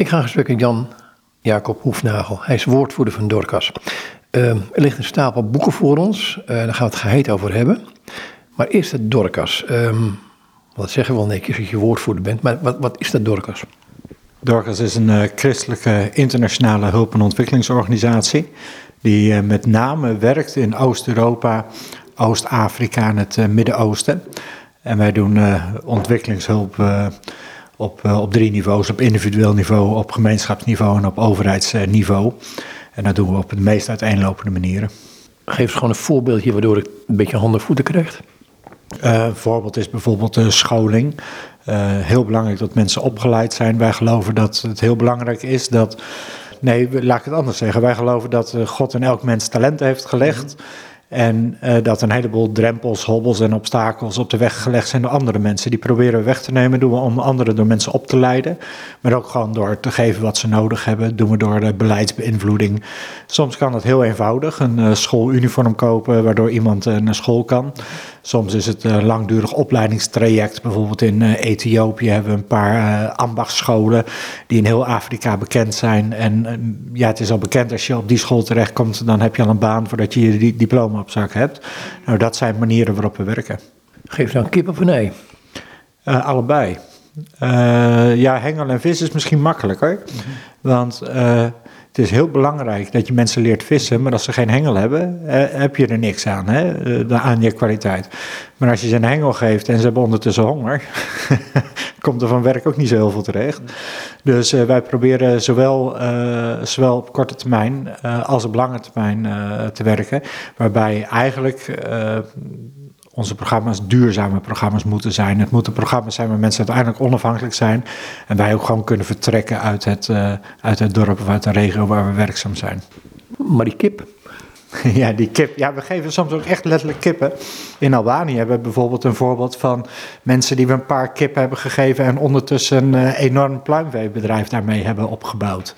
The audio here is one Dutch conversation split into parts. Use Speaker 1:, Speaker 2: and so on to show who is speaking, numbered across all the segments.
Speaker 1: Ik ga gesprek met Jan Jacob Hoefnagel. Hij is woordvoerder van Dorcas. Uh, er ligt een stapel boeken voor ons. Uh, daar gaan we het geheid over hebben. Maar eerst het Dorcas. Um, wat zeggen we wel netjes dat je woordvoerder bent. Maar wat, wat is dat Dorcas?
Speaker 2: Dorcas is een uh, christelijke internationale hulp- en ontwikkelingsorganisatie. Die met name werkt in Oost-Europa, Oost-Afrika en het Midden-Oosten. En wij doen ontwikkelingshulp op, uh, op drie niveaus: op individueel niveau, op gemeenschapsniveau en op overheidsniveau. En dat doen we op de meest uiteenlopende manieren.
Speaker 1: Geef eens gewoon een voorbeeldje waardoor ik een beetje handen voeten krijg.
Speaker 2: Uh, een voorbeeld is bijvoorbeeld de scholing. Uh, heel belangrijk dat mensen opgeleid zijn. Wij geloven dat het heel belangrijk is dat. Nee, laat ik het anders zeggen. Wij geloven dat God in elk mens talent heeft gelegd. Mhm. En uh, dat een heleboel drempels, hobbels en obstakels op de weg gelegd zijn door andere mensen. Die proberen we weg te nemen, doen we om anderen door mensen op te leiden. Maar ook gewoon door te geven wat ze nodig hebben. Doen we door de beleidsbeïnvloeding. Soms kan dat heel eenvoudig. Een uh, schooluniform kopen waardoor iemand uh, naar school kan. Soms is het een langdurig opleidingstraject. Bijvoorbeeld in Ethiopië hebben we een paar ambachtsscholen die in heel Afrika bekend zijn. En ja, het is al bekend als je op die school terechtkomt, dan heb je al een baan voordat je je diploma op zak hebt. Nou, dat zijn manieren waarop we werken.
Speaker 1: Geef dan kip of nee?
Speaker 2: Uh, allebei. Uh, ja, hengel en vis is misschien makkelijker. Mm -hmm. Want uh, het is heel belangrijk dat je mensen leert vissen, maar als ze geen hengel hebben, heb je er niks aan, hè? aan je kwaliteit. Maar als je ze een hengel geeft en ze hebben ondertussen honger, komt er van werk ook niet zo heel veel terecht. Dus uh, wij proberen zowel, zowel op korte termijn als op lange termijn te werken, waarbij eigenlijk onze programma's duurzame programma's moeten zijn. Het moeten programma's zijn waar mensen uiteindelijk onafhankelijk zijn. En wij ook gewoon kunnen vertrekken uit het, uh, uit het dorp of uit de regio waar we werkzaam zijn.
Speaker 1: Maar die kip?
Speaker 2: Ja, die kip. Ja, we geven soms ook echt letterlijk kippen. In Albanië hebben we bijvoorbeeld een voorbeeld van mensen die we een paar kippen hebben gegeven en ondertussen een uh, enorm pluimveebedrijf daarmee hebben opgebouwd.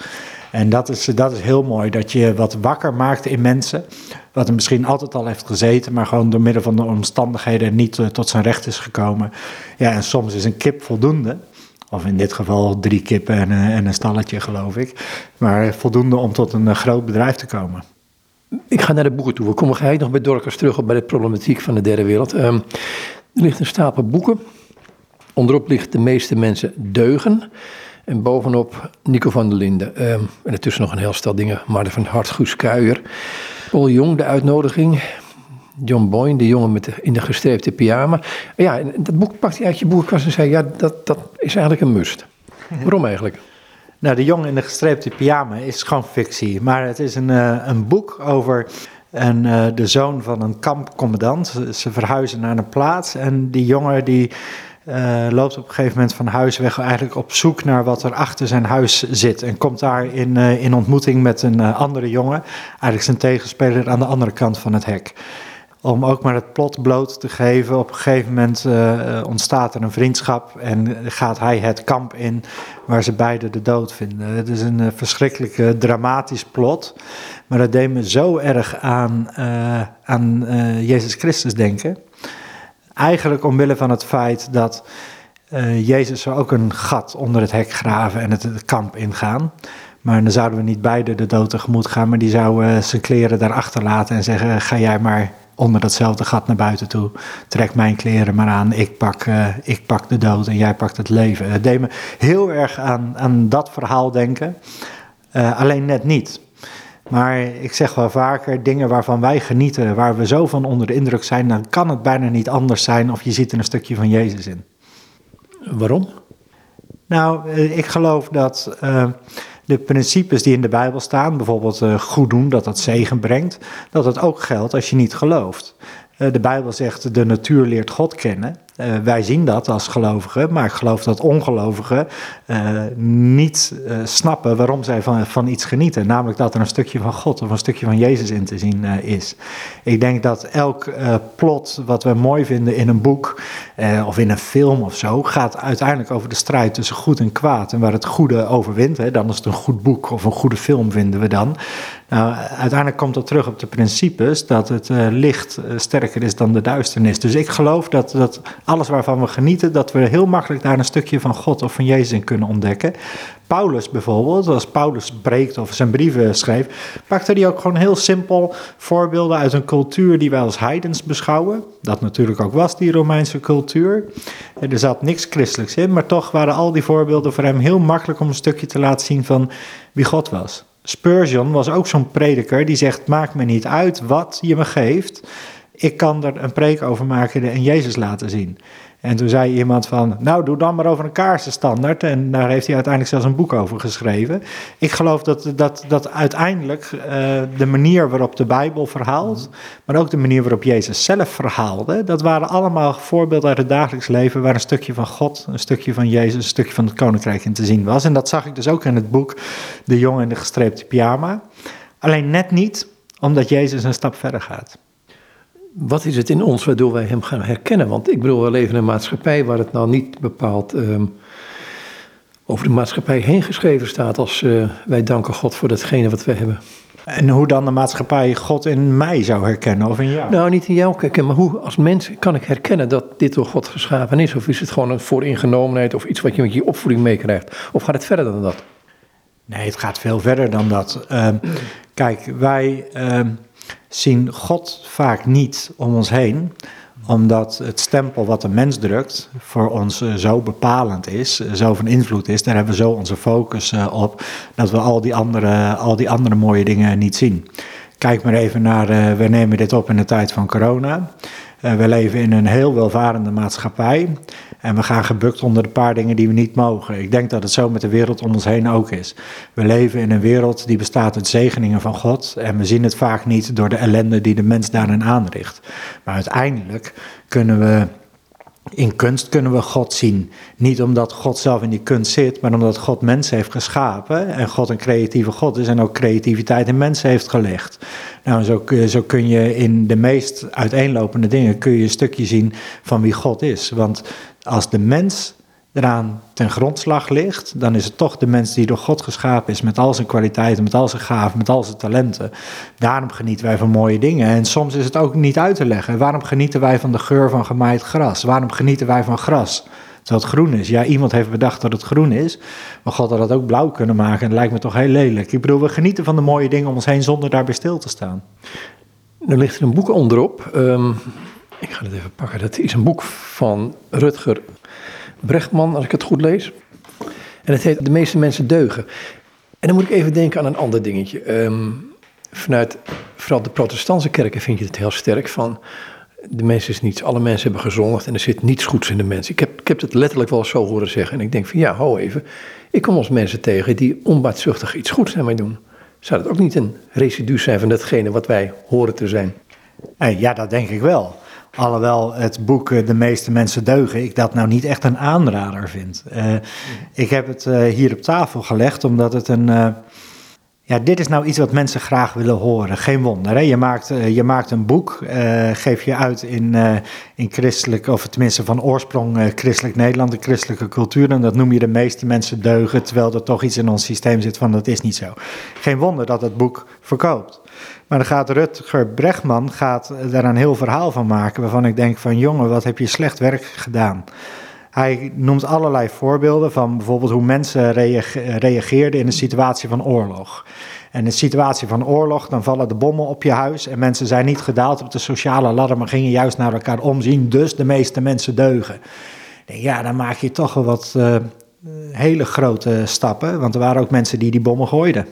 Speaker 2: En dat is, dat is heel mooi, dat je wat wakker maakt in mensen. Wat er misschien altijd al heeft gezeten, maar gewoon door middel van de omstandigheden niet uh, tot zijn recht is gekomen. Ja, en soms is een kip voldoende. Of in dit geval drie kippen en, uh, en een stalletje, geloof ik. Maar voldoende om tot een uh, groot bedrijf te komen.
Speaker 1: Ik ga naar de boeken toe. We komen gelijk nog bij Dorcas terug op bij de problematiek van de derde wereld. Um, er ligt een stapel boeken. Onderop ligt de meeste mensen deugen. En bovenop Nico van der Linden. Um, en ertussen nog een heel stel dingen. Maarten van Hart, Guus Kuijer. Paul Jong, de uitnodiging. John Boyne, de jongen met de, in de gestreepte pyjama. Ja, en dat boek pakt hij uit je boekenkast en zei... ja, dat, dat is eigenlijk een must. Waarom eigenlijk?
Speaker 2: Nou, de jongen in de gestreepte pyjama is gewoon fictie. Maar het is een, uh, een boek over een, uh, de zoon van een kampcommandant. Ze verhuizen naar een plaats en die jongen die... Uh, loopt op een gegeven moment van huis weg eigenlijk op zoek naar wat er achter zijn huis zit. En komt daar in, uh, in ontmoeting met een uh, andere jongen, eigenlijk zijn tegenspeler aan de andere kant van het hek. Om ook maar het plot bloot te geven. Op een gegeven moment ontstaat er een vriendschap en gaat hij het kamp in waar ze beiden de dood vinden. Het is een verschrikkelijk dramatisch plot, maar dat deed me zo erg aan, aan Jezus Christus denken. Eigenlijk omwille van het feit dat uh, Jezus zou ook een gat onder het hek graven en het, kamp ingaan. Maar dan zouden we niet beide de dood tegemoet gaan, maar die zou uh, zijn kleren daar achterlaten en zeggen: Ga jij maar onder datzelfde gat naar buiten toe. Trek mijn kleren maar aan. Ik pak, uh, ik pak de dood en jij pakt het leven. Het deed me heel erg aan, aan dat verhaal denken. alleen net niet. Maar ik zeg wel vaker, dingen waarvan wij genieten, waar we zo van onder de indruk zijn, dan kan het bijna niet anders zijn of je ziet er een stukje van Jezus in.
Speaker 1: Waarom?
Speaker 2: Nou, ik geloof dat uh, de principes die in de Bijbel staan, bijvoorbeeld uh, goed doen, dat dat zegen brengt, dat het ook geldt als je niet gelooft. Uh, de Bijbel zegt, de natuur leert God kennen. Uh, wij zien dat als gelovigen, maar ik geloof dat ongelovigen uh, niet uh, snappen waarom zij van, van iets genieten. Namelijk dat er een stukje van God of een stukje van Jezus in te zien is. Ik denk dat elk plot wat we mooi vinden in een boek of in een film of zo, gaat uiteindelijk over de strijd tussen goed en kwaad. En waar het goede overwint, hè, dan is het een goed boek of een goede film vinden we dan. Nou, uiteindelijk komt dat terug op de principes dat het uh, licht uh, sterker is dan de duisternis. Dus ik geloof dat, dat alles waarvan we genieten, dat we heel makkelijk daar een stukje van God of van Jezus in kunnen ontdekken. Paulus bijvoorbeeld, als Paulus spreekt of zijn brieven schreef, pakte hij ook gewoon heel simpel voorbeelden uit een cultuur die wij als heidens beschouwen. Dat natuurlijk ook was, die Romeinse cultuur. Er zat niks christelijks in, maar toch waren al die voorbeelden voor hem heel makkelijk om een stukje te laten zien van wie God was. Spurgeon was ook zo'n prediker die zegt: Maakt me niet uit wat je me geeft. Ik kan er een preek over maken en Jezus laten zien. En toen zei iemand van, nou doe dan maar over een kaarsenstandaard. En daar heeft hij uiteindelijk zelfs een boek over geschreven. Ik geloof dat, dat, dat uiteindelijk uh, de manier waarop de Bijbel verhaalt, maar ook de manier waarop Jezus zelf verhaalde, dat waren allemaal voorbeelden uit het dagelijks leven waar een stukje van God, een stukje van Jezus, een stukje van het Koninkrijk in te zien was. En dat zag ik dus ook in het boek De jongen in de gestreepte pyjama. Alleen net niet omdat Jezus een stap verder gaat
Speaker 1: wat is het in ons waardoor wij hem gaan herkennen? Want ik bedoel, we leven in een maatschappij waar het nou niet bepaald um, over de maatschappij heen geschreven staat als uh, wij danken God voor datgene wat we hebben.
Speaker 2: En hoe dan de maatschappij God in mij zou herkennen of in jou?
Speaker 1: Nou, niet in jou herkennen, maar hoe als mens kan ik herkennen dat dit door God geschapen is? Of is het gewoon een vooringenomenheid of iets wat je met je opvoeding meekrijgt? Of gaat het verder dan dat?
Speaker 2: Nee, het gaat veel verder dan dat. Uh, kijk, wij... Uh, zien God vaak niet om ons heen, omdat het stempel wat de mens drukt voor ons eh, zo bepalend is, eh, zo van invloed is. Daar hebben we zo onze focus eh, op, dat we al die andere, al die andere mooie dingen niet zien. Kijk maar even naar, we nemen dit op in de tijd van corona. we leven in een heel welvarende maatschappij. En we gaan gebukt onder een paar dingen die we niet mogen. Ik denk dat het zo met de wereld om ons heen ook is. We leven in een wereld die bestaat uit zegeningen van God. En we zien het vaak niet door de ellende die de mens daarin aanricht. Maar uiteindelijk kunnen we in kunst kunnen we God zien. Niet omdat God zelf in die kunst zit, maar omdat God mensen heeft geschapen. En God een creatieve God is en ook creativiteit in mensen heeft gelegd. Nou, zo, zo kun je in de meest uiteenlopende dingen kun je een stukje zien van wie God is. Want als de mens eraan ten grondslag ligt, dan is het toch de mens die door God geschapen is, met al zijn kwaliteiten, met al zijn gaven, met al zijn talenten. Daarom genieten wij van mooie dingen. En soms is het ook niet uit te leggen. Waarom genieten wij van de geur van gemaaid gras? Waarom genieten wij van gras? Terwijl het groen is. Ja, iemand heeft bedacht dat het groen is. Maar God had dat ook blauw kunnen maken. En dat lijkt me toch heel lelijk. Ik bedoel, we genieten van de mooie dingen om ons heen zonder daarbij stil te staan.
Speaker 1: Er ligt er een boek onderop. Um, ik ga het even pakken. Dat is een boek van Rutger Brechtman, als ik het goed lees. En het heet De meeste mensen deugen. En dan moet ik even denken aan een ander dingetje. Um, vanuit vooral de protestantse kerken vind je het heel sterk van... De mens is niets, alle mensen hebben gezondigd en er zit niets goeds in de mens. Ik heb, ik heb het letterlijk wel zo horen zeggen. En ik denk van ja, hou even. Ik kom als mensen tegen die onbaatzuchtig iets goeds aan mij doen. Zou dat ook niet een residu zijn van datgene wat wij horen te zijn?
Speaker 2: Ja, dat denk ik wel. Alhoewel het boek eh, De meeste mensen deugen, ik dat nou niet echt een aanrader vind. Uh, ik heb het uh, hier op tafel gelegd omdat het een. Ja, dit is nou iets wat mensen graag willen horen. Geen wonder. Hè? Je, maakt, je maakt een boek, geef je uit in, in christelijk, of tenminste van oorsprong christelijk Nederland, de christelijke cultuur. En dat noem je de meeste mensen deugen, terwijl er toch iets in ons systeem zit van dat is niet zo. Geen wonder dat het boek verkoopt. Maar dan gaat Rutger Bregman gaat daar een heel verhaal van maken, waarvan ik denk van jongen, wat heb je slecht werk gedaan. Hij noemt allerlei voorbeelden van bijvoorbeeld hoe mensen reageerden in een situatie van oorlog. En in een situatie van oorlog, dan vallen de bommen op je huis en mensen zijn niet gedaald op de sociale ladder, maar gingen juist naar elkaar omzien, dus de meeste mensen deugen. Ja, dan maak je toch wel wat uh, hele grote stappen, want er waren ook mensen die die bommen gooiden.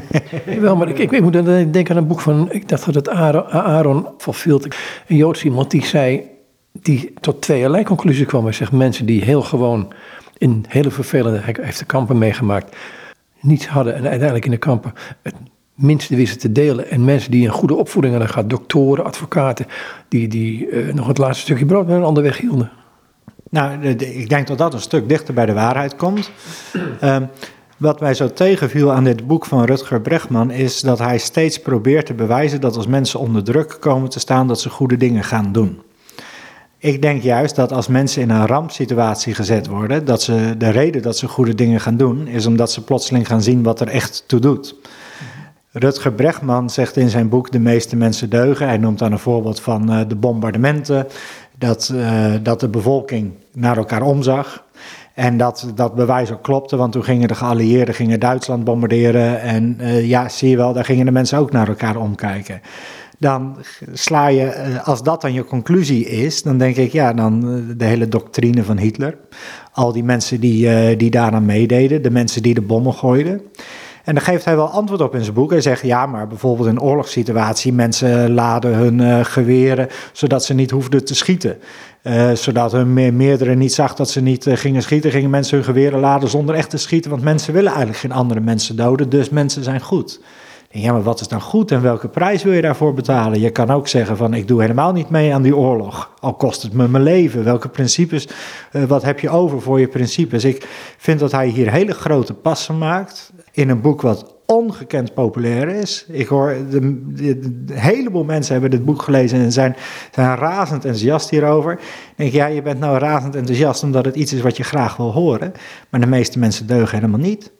Speaker 1: Wel, maar ik, ik, moet denken aan een boek van, ik dacht dat het Aaron, Aaron van Field, een Joods iemand zei, die tot tweeërlei conclusie kwam. Hij zegt mensen die heel gewoon in hele vervelende, heeft de kampen meegemaakt, niets hadden en uiteindelijk in de kampen het minste wisten te delen. En mensen die een goede opvoeding hadden gehad, doktoren, advocaten, die, die uh, nog het laatste stukje brood met een ander weg hielden.
Speaker 2: Nou, ik denk dat dat een stuk dichter bij de waarheid komt. Um, wat mij zo tegenviel aan dit boek van Rutger Bregman is dat hij steeds probeert te bewijzen dat als mensen onder druk komen te staan, dat ze goede dingen gaan doen. Ik denk juist dat als mensen in een rampsituatie gezet worden, dat ze de reden dat ze goede dingen gaan doen, is omdat ze plotseling gaan zien wat er echt toe doet. Rutger Bregman zegt in zijn boek De meeste mensen deugen. Hij noemt dan een voorbeeld van uh, de bombardementen. Dat, uh, dat de bevolking naar elkaar omzag. En dat dat bewijs ook klopte, want toen gingen de geallieerden gingen Duitsland bombarderen. En uh, ja, zie je wel, daar gingen de mensen ook naar elkaar omkijken. Dan sla je, als dat dan je conclusie is, dan denk ik, ja, dan de hele doctrine van Hitler. Al die mensen die, die daaraan meededen, de mensen die de bommen gooiden. En daar geeft hij wel antwoord op in zijn boek. Hij zegt, ja, maar bijvoorbeeld in een oorlogssituatie, mensen laden hun geweren zodat ze niet hoefden te schieten. Zodat hun me meerdere niet zag dat ze niet gingen schieten, gingen mensen hun geweren laden zonder echt te schieten. Want mensen willen eigenlijk geen andere mensen doden, dus mensen zijn goed. Ja, maar wat is dan goed en welke prijs wil je daarvoor betalen? Je kan ook zeggen van ik doe helemaal niet mee aan die oorlog, al kost het me mijn leven. Welke principes, uh, wat heb je over voor je principes? Ik vind dat hij hier hele grote passen maakt in een boek wat ongekend populair is. Ik hoor, de, een heleboel mensen hebben dit boek gelezen en zijn, zijn razend enthousiast hierover. Ik denk, ja, je bent nou razend enthousiast omdat het iets is wat je graag wil horen. Maar de meeste mensen deugen helemaal niet.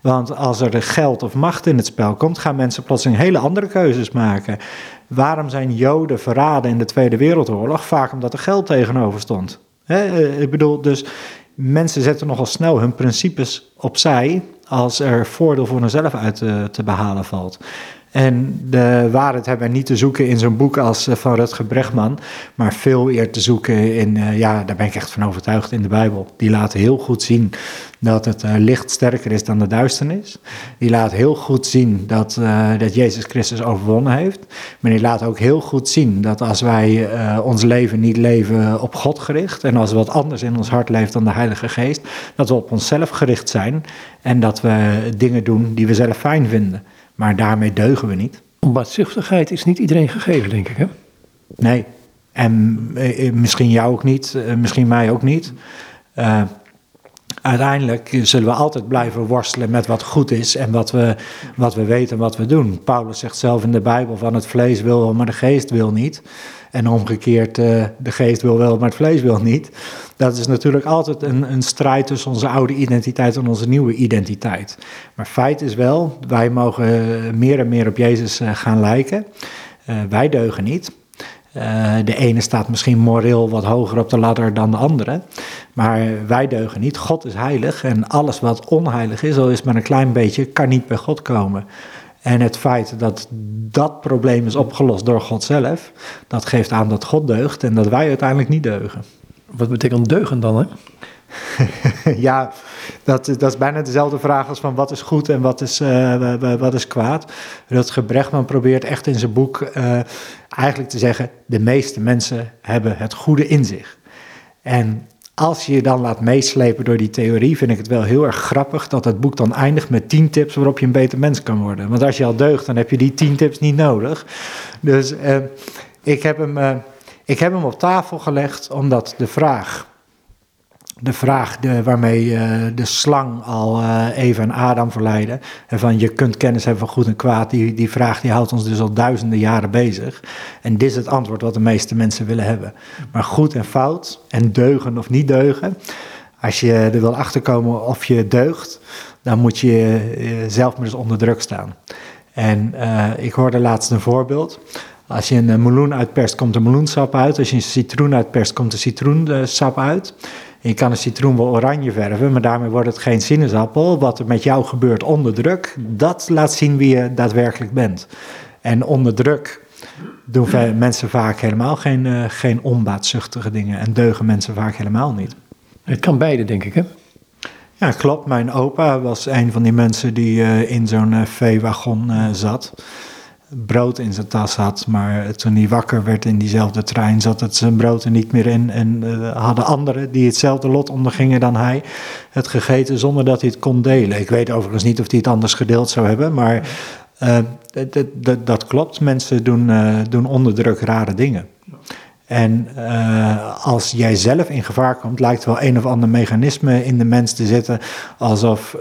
Speaker 2: Want als er geld of macht in het spel komt, gaan mensen plotseling hele andere keuzes maken. Waarom zijn Joden verraden in de Tweede Wereldoorlog? Vaak omdat er geld tegenover stond. He, ik bedoel, dus mensen zetten nogal snel hun principes opzij als er voordeel voor hunzelf uit te, te behalen valt. En de waarheid hebben we niet te zoeken in zo'n boek als uh, van Rutger Bregman, maar veel eer te zoeken in, uh, ja, daar ben ik echt van overtuigd, in de Bijbel. Die laat heel goed zien dat het uh, licht sterker is dan de duisternis. Die laat heel goed zien dat, dat Jezus Christus overwonnen heeft. Maar die laat ook heel goed zien dat als wij ons leven niet leven op God gericht en als er wat anders in ons hart leeft dan de Heilige Geest, dat we op onszelf gericht zijn en dat we dingen doen die we zelf fijn vinden. Maar daarmee deugen we niet.
Speaker 1: Baatzuchtigheid is niet iedereen gegeven, denk ik, hè?
Speaker 2: Nee. En eh, misschien jou ook niet, eh, misschien mij ook niet. Uh, uiteindelijk zullen we altijd blijven worstelen met wat goed is en wat we, wat we weten en wat we doen. Paulus zegt zelf in de Bijbel van het vlees wil, maar de geest wil niet. En omgekeerd, uh, de geest wil wel, maar het vlees wil niet. Dat is natuurlijk altijd een, een strijd tussen onze oude identiteit en onze nieuwe identiteit. Maar feit is wel, wij mogen meer en meer op Jezus uh, gaan lijken. Wij deugen niet. De ene staat misschien moreel wat hoger op de ladder dan de andere. Maar wij deugen niet. God is heilig en alles wat onheilig is, al is maar een klein beetje, kan niet bij God komen. En het feit dat dat probleem is opgelost door God zelf, dat geeft aan dat God deugt en dat wij uiteindelijk niet deugen.
Speaker 1: Wat betekent deugen dan, hè?
Speaker 2: ja, dat, dat is bijna dezelfde vraag als van wat is goed en wat is, uh, wat is kwaad. Rutger Bregman probeert echt in zijn boek uh, eigenlijk te zeggen, de meeste mensen hebben het goede in zich. En als je je dan laat meeslepen door die theorie, vind ik het wel heel erg grappig dat het boek dan eindigt met tien tips waarop je een beter mens kan worden. Want als je al deugt, dan heb je die tien tips niet nodig. Dus uh, ik, heb hem, uh, ik heb hem op tafel gelegd omdat de vraag, de vraag de, waarmee uh, de slang al Eva en Adam verleidde, en van je kunt kennis hebben van goed en kwaad, die, die vraag die houdt ons dus al duizenden jaren bezig. En dit is het antwoord wat de meeste mensen willen hebben. Maar goed en fout, en deugen of niet deugen, als je er wil achterkomen of je deugt, dan moet je zelf maar eens onder druk staan. En ik hoorde laatst een voorbeeld. Als je een meloen uitperst, komt er meloensap uit. Als je een citroen uitperst, komt er citroensap uit. Je kan een citroen wel oranje verven, maar daarmee wordt het geen sinaasappel. Wat er met jou gebeurt onder druk, dat laat zien wie je daadwerkelijk bent. En onder druk doen mensen vaak helemaal geen, uh, geen onbaatzuchtige dingen. En deugen mensen vaak helemaal niet.
Speaker 1: Het kan beide, denk ik, hè?
Speaker 2: Ja, klopt. Mijn opa was een van die mensen die uh, in zo'n uh, veewagon zat brood in zijn tas had. Maar toen hij wakker werd in diezelfde trein, zat het zijn brood er niet meer in. En uh, hadden anderen die hetzelfde lot ondergingen dan hij, het gegeten zonder dat hij het kon delen. Ik weet overigens niet of hij het anders gedeeld zou hebben, maar uh, dat klopt. Mensen doen, uh, doen onder druk rare dingen. En als jij zelf in gevaar komt, lijkt wel een of ander mechanisme in de mens te zitten, alsof,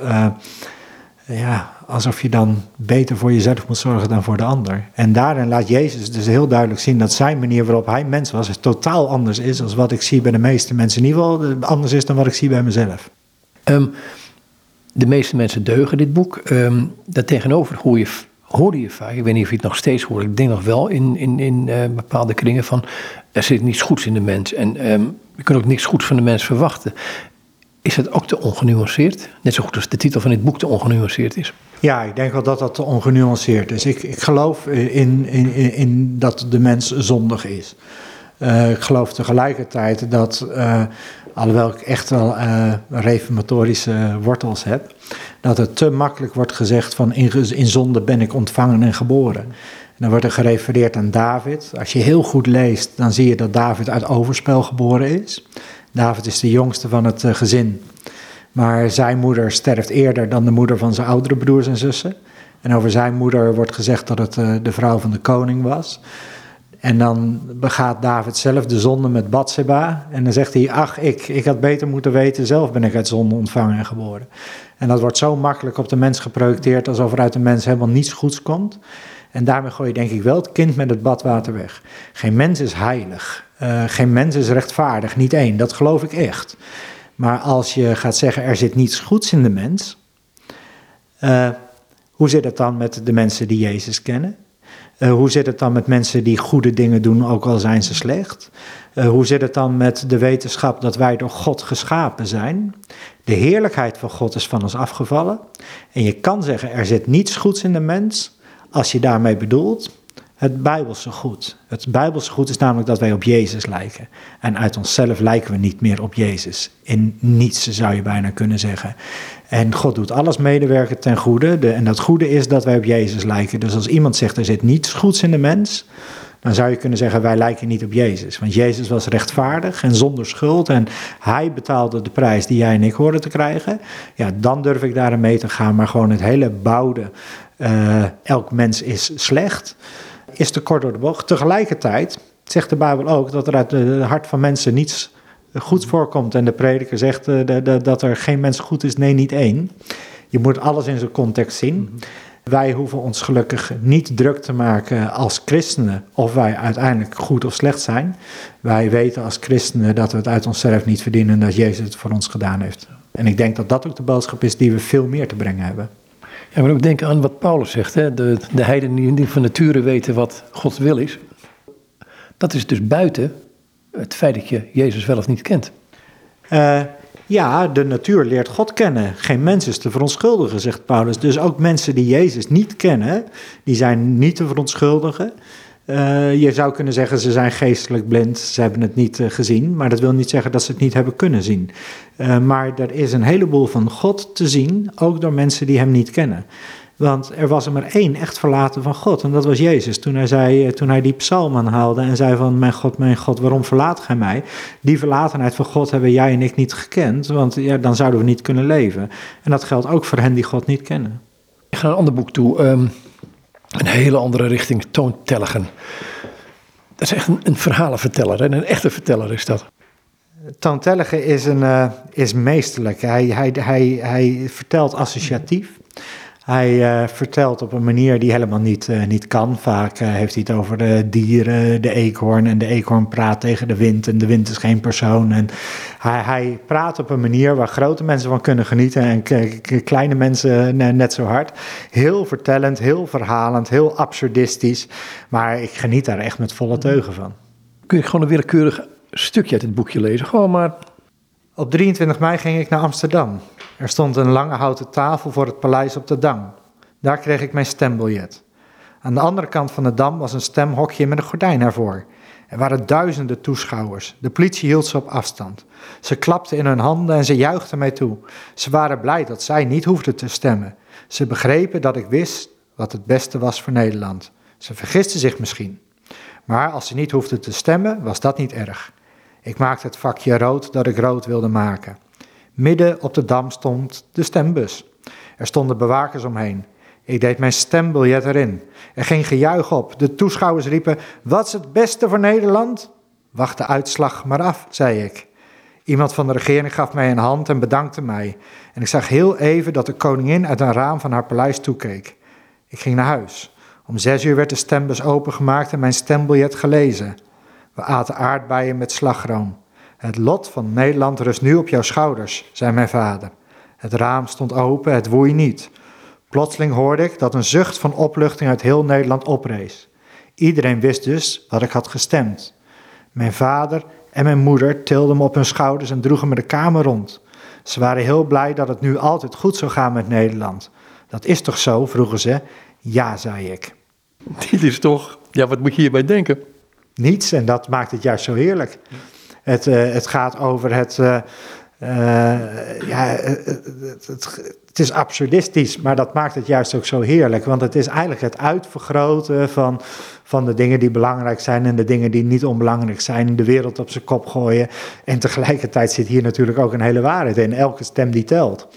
Speaker 2: ja, alsof je dan beter voor jezelf moet zorgen dan voor de ander. En daarin laat Jezus dus heel duidelijk zien dat zijn manier waarop hij mens was, totaal anders is dan wat ik zie bij de meeste mensen. In ieder geval anders is dan wat ik zie bij mezelf.
Speaker 1: Um, de meeste mensen deugen dit boek. Um, daartegenover hoor je, hoorde je vaak, ik weet niet of je het nog steeds hoort, ik denk nog wel in, in, in uh, bepaalde kringen van er zit niets goeds in de mens en um, je kunt ook niks goeds van de mens verwachten. Is het ook te ongenuanceerd? Net zo goed als de titel van dit boek te ongenuanceerd is.
Speaker 2: Ja, ik denk wel dat dat te ongenuanceerd is. Ik, ik geloof in, in, in, dat de mens zondig is. Uh, ik geloof tegelijkertijd dat, uh, alhoewel ik echt wel uh, reformatorische wortels heb, dat het te makkelijk wordt gezegd van in, in zonde ben ik ontvangen en geboren. En dan wordt er gerefereerd aan David. Als je heel goed leest, dan zie je dat David uit overspel geboren is. David is de jongste van het gezin. Maar zijn moeder sterft eerder dan de moeder van zijn oudere broers en zussen. En over zijn moeder wordt gezegd dat het de vrouw van de koning was. En dan begaat David zelf de zonde met Bathseba. En dan zegt hij, ach, ik, ik had beter moeten weten, zelf ben ik uit zonde ontvangen en geboren. En dat wordt zo makkelijk op de mens geprojecteerd, alsof er uit de mens helemaal niets goeds komt. En daarmee gooi je denk ik wel het kind met het badwater weg. Geen mens is heilig. Uh, geen mens is rechtvaardig, niet één. Dat geloof ik echt. Maar als je gaat zeggen, er zit niets goeds in de mens. Uh, hoe zit het dan met de mensen die Jezus kennen? Uh, hoe zit het dan met mensen die goede dingen doen, ook al zijn ze slecht? Hoe zit het dan met de wetenschap dat wij door God geschapen zijn? De heerlijkheid van God is van ons afgevallen. En je kan zeggen, er zit niets goeds in de mens, als je daarmee bedoelt het Bijbelse goed. Het Bijbelse goed is namelijk dat wij op Jezus lijken. En uit onszelf lijken we niet meer op Jezus. In niets zou je bijna kunnen zeggen. En God doet alles medewerken ten goede. De, en dat goede is dat wij op Jezus lijken. Dus als iemand zegt er zit niets goeds in de mens, dan zou je kunnen zeggen wij lijken niet op Jezus. Want Jezus was rechtvaardig en zonder schuld en hij betaalde de prijs die jij en ik hoorden te krijgen. Ja, dan durf ik daar mee te gaan. Maar gewoon het hele bouwde, uh, elk mens is slecht is te kort door de bocht. Tegelijkertijd zegt de Bijbel ook dat er uit het hart van mensen niets goeds voorkomt. En de prediker zegt uh, de, de, dat er geen mens goed is, nee, niet één. Je moet alles in zijn context zien. Mhm. Wij hoeven ons gelukkig niet druk te maken als christenen of wij uiteindelijk goed of slecht zijn. Wij weten als christenen dat we het uit onszelf niet verdienen en dat Jezus het voor ons gedaan heeft. En ik denk dat dat ook de boodschap is die we veel meer te brengen hebben.
Speaker 1: Ja, maar ook denken aan wat Paulus zegt. Hè? De, de heidenen die van nature weten wat Gods wil is. Dat is dus buiten het feit dat je Jezus wel of niet kent.
Speaker 2: Uh, ja, de natuur leert God kennen. Geen mens is te verontschuldigen, zegt Paulus. Dus ook mensen die Jezus niet kennen, die zijn niet te verontschuldigen. Uh, je zou kunnen zeggen, ze zijn geestelijk blind, ze hebben het niet uh, gezien, maar dat wil niet zeggen dat ze het niet hebben kunnen zien. Uh, maar er is een heleboel van God te zien, ook door mensen die Hem niet kennen. Want er was er maar één echt verlaten van God, en dat was Jezus. Toen hij, zei, toen hij die psalm aanhaalde en zei van, mijn God, mijn God, waarom verlaat gij mij? Die verlatenheid van God hebben jij en ik niet gekend, want ja, dan zouden we niet kunnen leven. En dat geldt ook voor hen die God niet kennen.
Speaker 1: Ik ga een ander boek toe. Um een hele andere richting toontelligen. Dat is echt een, een verhalenverteller, hè? een echte verteller is dat.
Speaker 2: Toontelligen is, een, uh, is meesterlijk. Hij, hij, hij, hij vertelt associatief. Hij uh, vertelt op een manier die helemaal niet, uh, niet kan. Vaak uh, heeft hij het over de dieren, de eekhoorn. En de eekhoorn praat tegen de wind. En de wind is geen persoon. En hij, hij praat op een manier waar grote mensen van kunnen genieten. En kleine mensen net zo hard. Heel vertellend, heel verhalend, heel absurdistisch. Maar ik geniet daar echt met volle teugen van.
Speaker 1: Kun je gewoon een willekeurig stukje uit het boekje lezen? Gewoon maar.
Speaker 2: Op 23 mei ging ik naar Amsterdam. Er stond een lange houten tafel voor het paleis op de Dam. Daar kreeg ik mijn stembiljet. Aan de andere kant van de dam was een stemhokje met een gordijn ervoor. Er waren duizenden toeschouwers. De politie hield ze op afstand. Ze klapten in hun handen en ze juichten mij toe. Ze waren blij dat zij niet hoefden te stemmen. Ze begrepen dat ik wist wat het beste was voor Nederland. Ze vergisten zich misschien. Maar als ze niet hoefden te stemmen, was dat niet erg. Ik maakte het vakje rood dat ik rood wilde maken. Midden op de dam stond de stembus. Er stonden bewakers omheen. Ik deed mijn stembiljet erin. Er ging gejuich op. De toeschouwers riepen: Wat is het beste voor Nederland? Wacht de uitslag maar af, zei ik. Iemand van de regering gaf mij een hand en bedankte mij. En ik zag heel even dat de koningin uit een raam van haar paleis toekeek. Ik ging naar huis. Om zes uur werd de stembus opengemaakt en mijn stembiljet gelezen. We aten aardbeien met slagroom. Het lot van Nederland rust nu op jouw schouders, zei mijn vader. Het raam stond open, het woei niet. Plotseling hoorde ik dat een zucht van opluchting uit heel Nederland oprees. Iedereen wist dus wat ik had gestemd. Mijn vader en mijn moeder tilden me op hun schouders en droegen me de kamer rond. Ze waren heel blij dat het nu altijd goed zou gaan met Nederland. Dat is toch zo? vroegen ze. Ja, zei ik.
Speaker 1: Dit is toch, ja, wat moet je hierbij denken?
Speaker 2: Niets en dat maakt het juist zo heerlijk. Het, uh, het gaat over het. Uh, uh, ja, het, het, het, is absurdistisch, maar dat maakt het juist ook zo heerlijk. Want het is eigenlijk het uitvergroten van, van de dingen die belangrijk zijn en de dingen die niet onbelangrijk zijn. De wereld op zijn kop gooien. En tegelijkertijd zit hier natuurlijk ook een hele waarheid in. Elke stem die telt.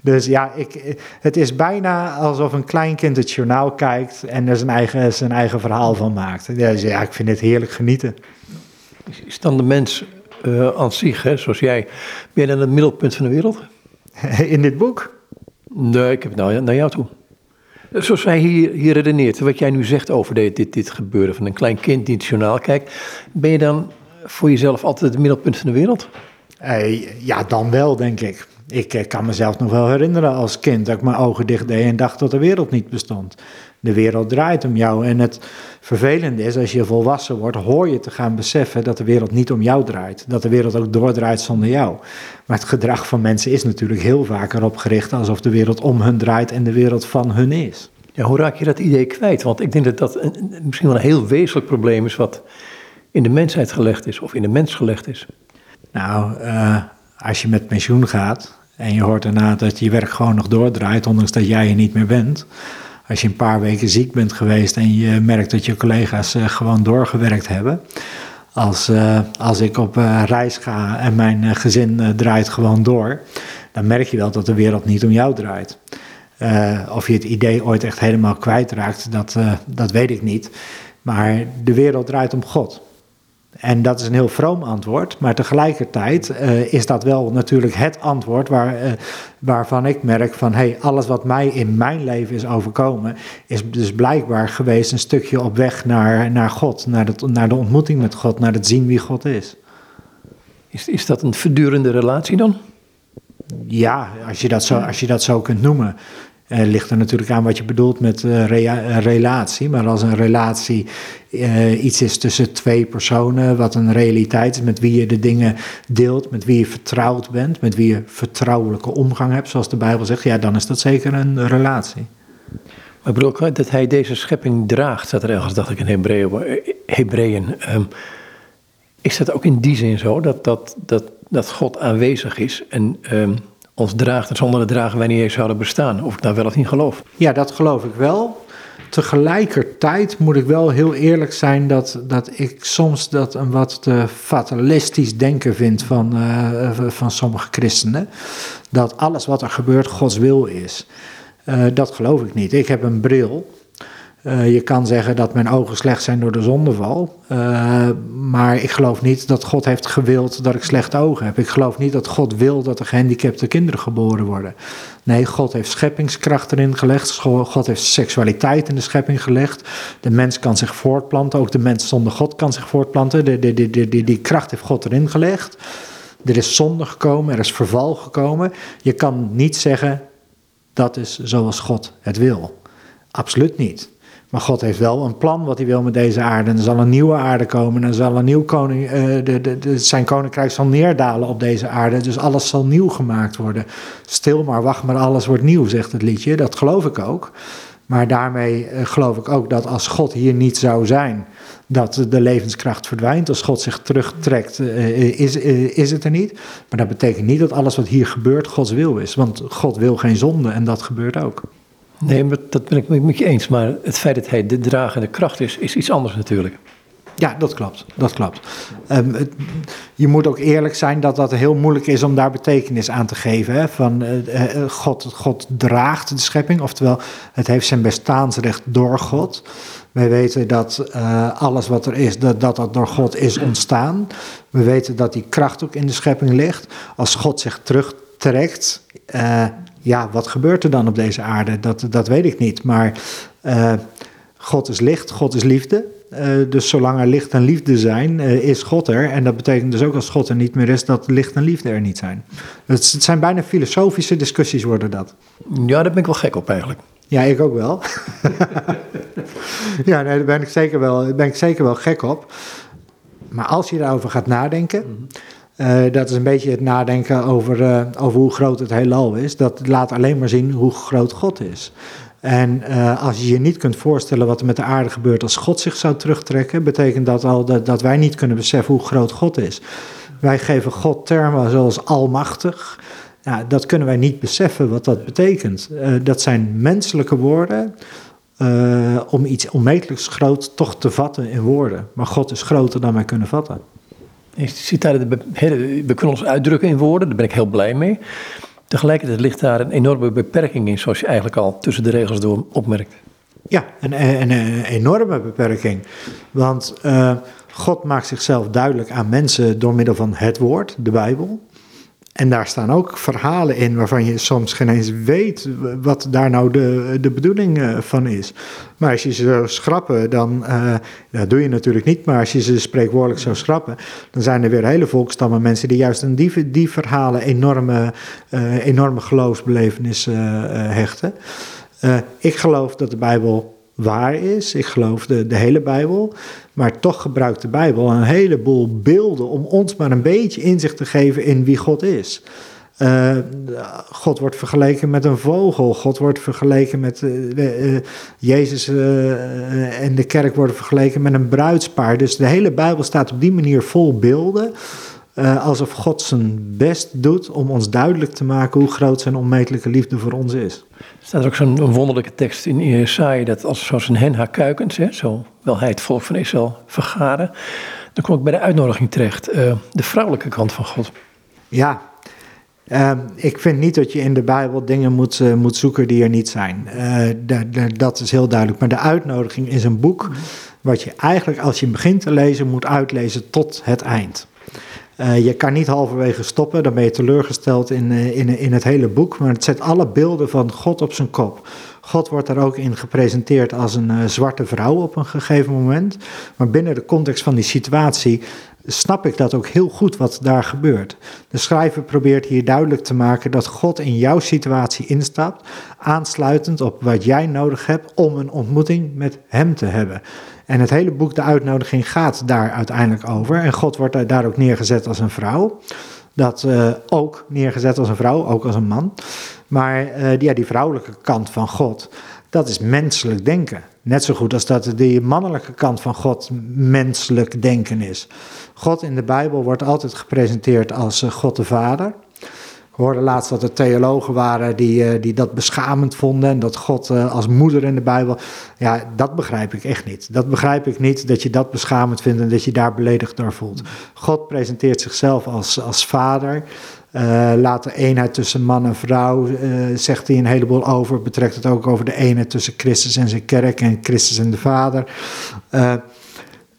Speaker 2: Dus ja, ik, het is bijna alsof een kleinkind het journaal kijkt en er zijn eigen, zijn eigen verhaal van maakt. Dus ja, ik vind het heerlijk genieten.
Speaker 1: Is dan de mens uh, aan zich, hè, zoals jij, ben je dan het middelpunt van de wereld?
Speaker 2: In dit boek?
Speaker 1: Nee, ik heb het nou naar jou toe. Zoals wij hier, hier redeneert, wat jij nu zegt over dit, dit, dit gebeuren van een klein kind die het journaal kijkt, ben je dan voor jezelf altijd het middelpunt van de wereld?
Speaker 2: Uh, ja, dan wel, denk ik. Ik uh, kan mezelf nog wel herinneren als kind dat ik mijn ogen dicht deed en dacht dat de wereld niet bestond. De wereld draait om jou. En het vervelende is, als je volwassen wordt, hoor je te gaan beseffen dat de wereld niet om jou draait. Dat de wereld ook doordraait zonder jou. Maar het gedrag van mensen is natuurlijk heel vaak erop gericht alsof de wereld om hun draait en de wereld van hun is.
Speaker 1: Ja, hoe raak je dat idee kwijt? Want ik denk dat dat een, misschien wel een heel wezenlijk probleem is wat in de mensheid gelegd is, of in de mens gelegd is.
Speaker 2: Nou, uh, als je met pensioen gaat en je hoort daarna dat je werk gewoon nog doordraait, ondanks dat jij er niet meer bent. Als je een paar weken ziek bent geweest en je merkt dat je collega's uh, gewoon doorgewerkt hebben. Als, uh, als ik op uh, reis ga en mijn gezin draait gewoon door, dan merk je wel dat de wereld niet om jou draait. of je het idee ooit echt helemaal kwijtraakt, dat, dat weet ik niet. Maar de wereld draait om God. En dat is een heel vroom antwoord, maar tegelijkertijd uh, is dat wel natuurlijk het antwoord waar, uh, waarvan ik merk van hey, alles wat mij in mijn leven is overkomen, is dus blijkbaar geweest een stukje op weg naar, naar God, naar de, naar de ontmoeting met God, naar het zien wie God is.
Speaker 1: Is, is dat een verdurende relatie dan?
Speaker 2: Ja, als je dat zo, als je dat zo kunt noemen. Uh, ligt er natuurlijk aan wat je bedoelt met rea relatie. Maar als een relatie uh, iets is tussen twee personen, wat een realiteit is, met wie je de dingen deelt, met wie je vertrouwd bent, met wie je vertrouwelijke omgang hebt, zoals de Bijbel zegt, ja, dan is dat zeker een relatie.
Speaker 1: Maar ik bedoel ook dat hij deze schepping draagt, staat er ergens, dacht ik in Hebreeën. Um, is dat ook in die zin zo, dat, dat, dat, dat God aanwezig is en... Um, ons draagt en zonder het dragen wij niet eens zouden bestaan. Of ik nou wel of niet geloof.
Speaker 2: Ja, dat geloof ik wel. Tegelijkertijd moet ik wel heel eerlijk zijn dat, dat ik soms dat een wat te fatalistisch denken vind van, uh, van sommige christenen. Dat alles wat er gebeurt Gods wil is. Uh, dat geloof ik niet. Ik heb een bril uh, je kan zeggen dat mijn ogen slecht zijn door de zondeval. Uh, maar ik geloof niet dat God heeft gewild dat ik slechte ogen heb. Ik geloof niet dat God wil dat er gehandicapte kinderen geboren worden. Nee, God heeft scheppingskracht erin gelegd. God heeft seksualiteit in de schepping gelegd. De mens kan zich voortplanten. Ook de mens zonder God kan zich voortplanten. De, die kracht heeft God erin gelegd. Er is zonde gekomen, er is verval gekomen. Je kan niet zeggen dat is zoals God het wil. Absoluut niet. Maar God heeft wel een plan wat hij wil met deze aarde. En er zal een nieuwe aarde komen. En er zal een nieuw koning, uh, de, de, de, zijn koninkrijk zal neerdalen op deze aarde. Dus alles zal nieuw gemaakt worden. Stil maar, wacht maar, alles wordt nieuw, zegt het liedje. Dat geloof ik ook. Maar daarmee uh, geloof ik ook dat als God hier niet zou zijn, dat de levenskracht verdwijnt. Als God zich terugtrekt, uh, is, is het er niet. Maar dat betekent niet dat alles wat hier gebeurt Gods wil is. Want God wil geen zonde en dat gebeurt ook.
Speaker 1: Nee, dat ben ik met je eens. Maar het feit dat hij de dragende kracht is, is iets anders natuurlijk.
Speaker 2: Ja, dat klopt. Dat klopt. Het, je moet ook eerlijk zijn dat dat heel moeilijk is om daar betekenis aan te geven. Hè? Van uh, uh, God, God draagt de schepping, oftewel het heeft zijn bestaansrecht door God. Wij weten dat alles wat er is, dat, dat dat door God is ontstaan. We weten dat die kracht ook in de schepping ligt. Als God zich terugtrekt, ja, wat gebeurt er dan op deze aarde? Dat, dat weet ik niet. Maar uh, God is licht, God is liefde. Uh, dus zolang er licht en liefde zijn, is God er. En dat betekent dus ook als God er niet meer is, dat licht en liefde er niet zijn. Het, het zijn bijna filosofische discussies worden dat.
Speaker 1: Ja, daar ben ik wel gek op eigenlijk.
Speaker 2: Ja, ik ook wel. ja, nee, daar ben ik, zeker wel, daar ben ik zeker wel gek op. Maar als je daarover gaat nadenken, eh, dat is een beetje het nadenken over, eh, over hoe groot het heelal is. Dat laat alleen maar zien hoe groot God is. En eh, als je je niet kunt voorstellen wat er met de aarde gebeurt als God zich zou terugtrekken, betekent dat al dat, dat wij niet kunnen beseffen hoe groot God is. Wij geven God termen zoals almachtig. Ja, dat kunnen wij niet beseffen wat dat betekent. dat zijn menselijke woorden om iets onmetelijks groot toch te vatten in woorden. Maar God is groter dan wij kunnen vatten.
Speaker 1: We kunnen ons uitdrukken in woorden, daar ben ik heel blij mee. Tegelijkertijd ligt daar een enorme beperking in, zoals je eigenlijk al tussen de regels door opmerkt.
Speaker 2: Ja, een, een, enorme beperking. Want uh, God maakt zichzelf duidelijk aan mensen door middel van het woord, de Bijbel. En daar staan ook verhalen in waarvan je soms geen eens weet wat daar nou de, de bedoeling eh, van is. Maar als je ze zou schrappen, dan, uh, dat doe je natuurlijk niet, maar als je ze spreekwoordelijk zou schrappen, dan zijn er weer hele volkstammen mensen die juist aan die, die verhalen enorme, uh, enorme geloofsbelevenis hechten. ik geloof dat de Bijbel waar is. Ik geloof de, de hele Bijbel. Maar toch gebruikt de Bijbel een heleboel beelden om ons maar een beetje inzicht te geven in wie God is. Uh, God wordt vergeleken met een vogel. God wordt vergeleken met uh, uh, Jezus en de kerk worden vergeleken met een bruidspaar. Dus de hele Bijbel staat op die manier vol beelden. Alsof God zijn best doet om ons duidelijk te maken hoe groot zijn onmetelijke liefde voor ons is.
Speaker 1: Er staat ook zo'n wonderlijke tekst in Jesaja dat als zoals een hen haar kuikens, hè, zo wil hij het volk van Israël vergaren. Dan kom ik bij de uitnodiging terecht, uh, de vrouwelijke kant van God.
Speaker 2: Ja, uh, ik vind niet dat je in de Bijbel dingen moet, uh, moet zoeken die er niet zijn. Uh, dat is heel duidelijk. Maar de uitnodiging is een boek wat je eigenlijk als je begint te lezen moet uitlezen tot het eind. Uh, je kan niet halverwege stoppen, dan ben je teleurgesteld in, uh, in, in het hele boek. Maar het zet alle beelden van God op zijn kop. God wordt daar ook in gepresenteerd als een zwarte vrouw op een gegeven moment. Maar binnen de context van die situatie snap ik dat ook heel goed wat daar gebeurt. De schrijver probeert hier duidelijk te maken dat God in jouw situatie instapt, aansluitend op wat jij nodig hebt om een ontmoeting met Hem te hebben. En het hele boek, de uitnodiging, gaat daar uiteindelijk over. En God wordt daar ook neergezet als een vrouw. Dat uh, ook neergezet als een vrouw, ook als een man. Maar uh, ja, die vrouwelijke kant van God, dat is menselijk denken. Net zo goed als dat de mannelijke kant van God menselijk denken is. God in de Bijbel wordt altijd gepresenteerd als uh, God de Vader. Hoorde laatst dat er theologen waren die, eh, die dat beschamend vonden. En dat God uh, als moeder in de Bijbel. Ja, dat begrijp ik echt niet. Dat begrijp ik niet dat je dat beschamend vindt en dat je daar beledigd door voelt. God presenteert zichzelf als, als vader. Uh, laat de eenheid tussen man en vrouw, zegt hij een heleboel over. Betrekt het ook over de eenheid tussen Christus en zijn kerk en Christus en de Vader.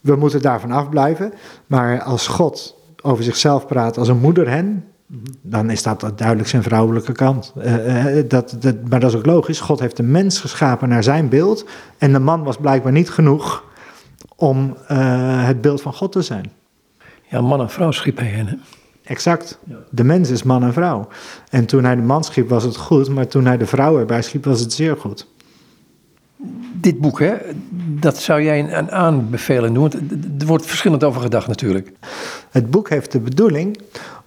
Speaker 2: we moeten daarvan afblijven. Maar als God over zichzelf praat als een moeder hen, dan is dat duidelijk zijn vrouwelijke kant. Uh, dat, dat, maar dat is ook logisch. God heeft de mens geschapen naar zijn beeld. En de man was blijkbaar niet genoeg om uh, het beeld van God te zijn.
Speaker 1: Ja, man en vrouw schiep hij hen.
Speaker 2: Exact. De mens is man en vrouw. En toen hij de man schiep was het goed, maar toen hij de vrouw erbij schiep was het zeer goed.
Speaker 1: Dit boek, hè, dat zou jij een aanbeveling doen? Er wordt verschillend over gedacht natuurlijk.
Speaker 2: Het boek heeft de bedoeling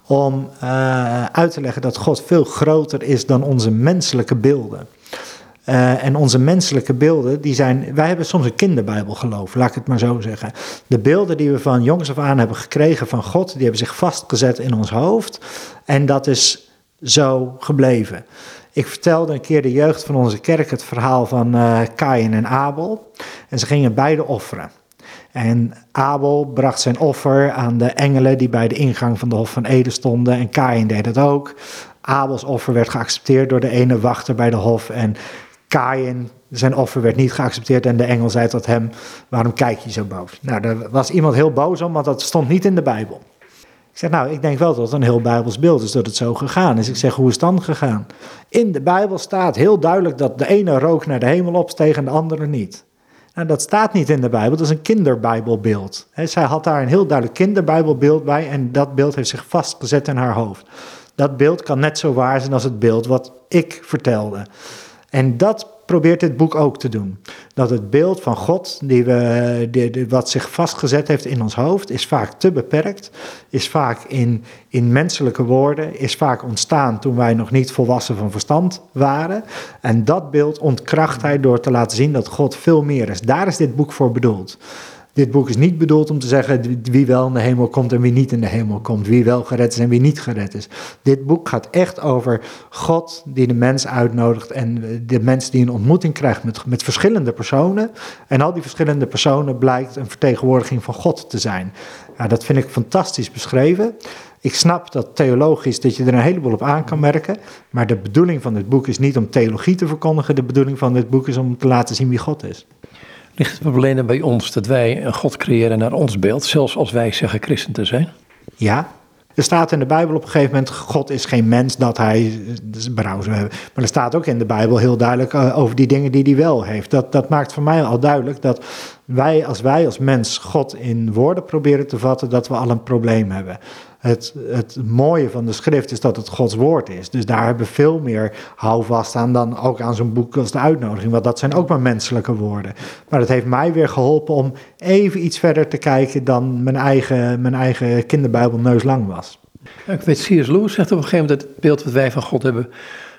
Speaker 2: om uh, uit te leggen dat God veel groter is dan onze menselijke beelden. Uh, en onze menselijke beelden, die zijn. Wij hebben soms een kinderbijbel geloof, laat ik het maar zo zeggen. De beelden die we van jongs af aan hebben gekregen van God, die hebben zich vastgezet in ons hoofd. En dat is zo gebleven. Ik vertelde een keer de jeugd van onze kerk het verhaal van uh, Kain en Abel. En ze gingen beide offeren. En Abel bracht zijn offer aan de engelen die bij de ingang van de Hof van Eden stonden. En Kain deed het ook. Abels offer werd geaccepteerd door de ene wachter bij de Hof. En Kain, zijn offer werd niet geaccepteerd. En de engel zei tot hem: Waarom kijk je zo boos? Nou, daar was iemand heel boos om, want dat stond niet in de Bijbel. Ik zeg, nou, ik denk wel dat het een heel Bijbels beeld is dat het zo gegaan is. Ik zeg, hoe is het dan gegaan? In de Bijbel staat heel duidelijk dat de ene rook naar de hemel opsteeg en de andere niet. Nou, dat staat niet in de Bijbel, dat is een kinderbijbelbeeld. Zij had daar een heel duidelijk kinderbijbelbeeld bij en dat beeld heeft zich vastgezet in haar hoofd. Dat beeld kan net zo waar zijn als het beeld wat ik vertelde. En dat probeert dit boek ook te doen. Dat het beeld van God, die we, die, wat zich vastgezet heeft in ons hoofd, is vaak te beperkt, is vaak in, in menselijke woorden, is vaak ontstaan toen wij nog niet volwassen van verstand waren. En dat beeld ontkracht hij door te laten zien dat God veel meer is. Daar is dit boek voor bedoeld. Dit boek is niet bedoeld om te zeggen wie wel in de hemel komt en wie niet in de hemel komt. Wie wel gered is en wie niet gered is. Dit boek gaat echt over God die de mens uitnodigt en de mens die een ontmoeting krijgt met, met verschillende personen. En al die verschillende personen blijkt een vertegenwoordiging van God te zijn. Ja, dat vind ik fantastisch beschreven. Ik snap dat theologisch dat je er een heleboel op aan kan merken. Maar de bedoeling van dit boek is niet om theologie te verkondigen. De bedoeling van dit boek is om te laten zien wie God is.
Speaker 1: Ligt het probleem bij ons dat wij een God creëren naar ons beeld, zelfs als wij zeggen christen te zijn?
Speaker 2: Ja. Er staat in de Bijbel op een gegeven moment: God is geen mens dat hij berouw zou hebben. Maar er staat ook in de Bijbel heel duidelijk eh, over die dingen die hij wel heeft. Dat, dat maakt voor mij al duidelijk dat wij, als wij als mens God in woorden proberen te vatten, dat we al een probleem hebben het, het mooie van de schrift is dat het Gods woord is. Dus daar hebben we veel meer houvast aan dan ook aan zo'n boek als de uitnodiging. Want dat zijn ook maar menselijke woorden. Maar het heeft mij weer geholpen om even iets verder te kijken dan mijn eigen, mijn eigen kinderbijbel neuslang was.
Speaker 1: ik weet, C.S. Lewis zegt op een gegeven moment dat het beeld wat wij van God hebben...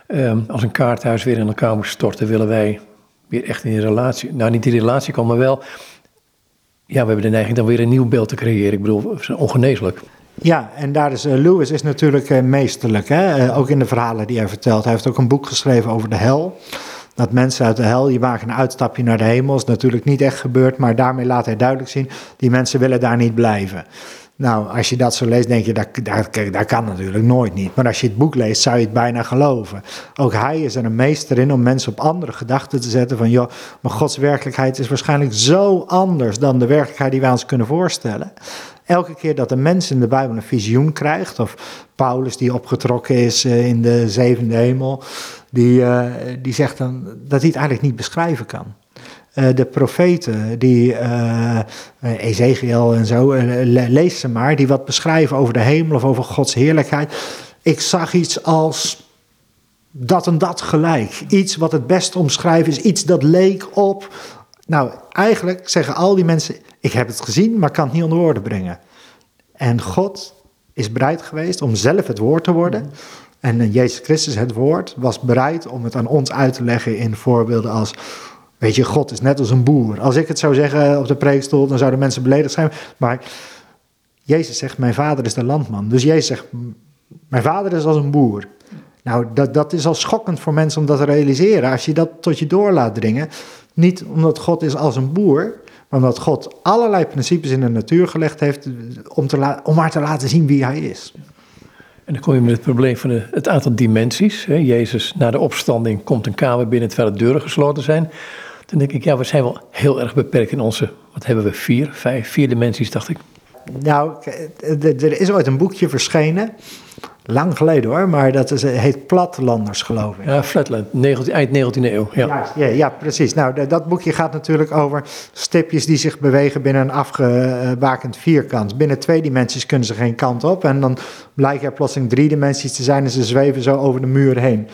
Speaker 1: Ehm, als een kaarthuis weer in elkaar moet storten, willen wij weer echt in die relatie... Nou, niet in die relatie komen, maar wel... Ja, we hebben de neiging dan weer een nieuw beeld te creëren. Ik bedoel, ongeneeslijk.
Speaker 2: Ja, en daar is uh, Lewis is natuurlijk uh, meesterlijk, hè? Uh, ook in de verhalen die hij vertelt. Hij heeft ook een boek geschreven over de hel. Dat mensen uit de hel, die maken een uitstapje naar de hemel. is natuurlijk niet echt gebeurd, maar daarmee laat hij duidelijk zien... die mensen willen daar niet blijven. Nou, als je dat zo leest, denk je, dat, dat, kan natuurlijk nooit niet. Maar als je het boek leest, zou je het bijna geloven. Ook hij is er een meester in om mensen op andere gedachten te zetten. Van, joh, maar Gods werkelijkheid is waarschijnlijk zo anders dan de werkelijkheid die wij ons kunnen voorstellen. Elke keer dat een mens in de Bijbel een visioen krijgt, of Paulus die opgetrokken is eh, in de zevende hemel, die, uh, die zegt dan dat hij het eigenlijk niet beschrijven kan. Uh, de profeten, die uh, Ezekiel en zo, lees ze maar, die wat beschrijven over de hemel of over Gods heerlijkheid. Ik zag iets als dat en dat gelijk. Iets wat het best omschrijven is, iets dat leek op. Nou, eigenlijk zeggen al die mensen: ik heb het gezien, maar kan het niet onder woorden brengen. En God is bereid geweest om zelf het woord te worden. En Jezus Christus, het woord, was bereid om het aan ons uit te leggen in voorbeelden als... Weet je, God is net als een boer. Als ik het zou zeggen op de preekstoel, dan zouden mensen beledigd zijn. Maar Jezus zegt, mijn vader is de landman. Dus Jezus zegt, mijn vader is als een boer. Nou, dat, dat is al schokkend voor mensen om dat te realiseren. Als je dat tot je door laat dringen. Niet omdat God is als een boer, maar omdat God allerlei principes in de natuur gelegd heeft om, te om maar te laten zien wie hij is.
Speaker 1: En dan kom je met het probleem van de, het aantal dimensies. Hè. Jezus, na de opstanding, komt een kamer binnen terwijl de deuren gesloten zijn. Dan denk ik, ja, we zijn wel heel erg beperkt in onze, wat hebben we, vier, vijf, vier dimensies, dacht ik.
Speaker 2: Nou, er is ooit een boekje verschenen. Lang geleden hoor, maar dat is, heet Platlanders, geloof ik.
Speaker 1: Ja, Flatland, 19, eind 19e eeuw. Ja.
Speaker 2: Ja, ja, precies. Nou, dat boekje gaat natuurlijk over stipjes die zich bewegen binnen een afgebakend vierkant. Binnen twee dimensies kunnen ze geen kant op. En dan blijken er plotseling drie dimensies te zijn en ze zweven zo over de muur heen.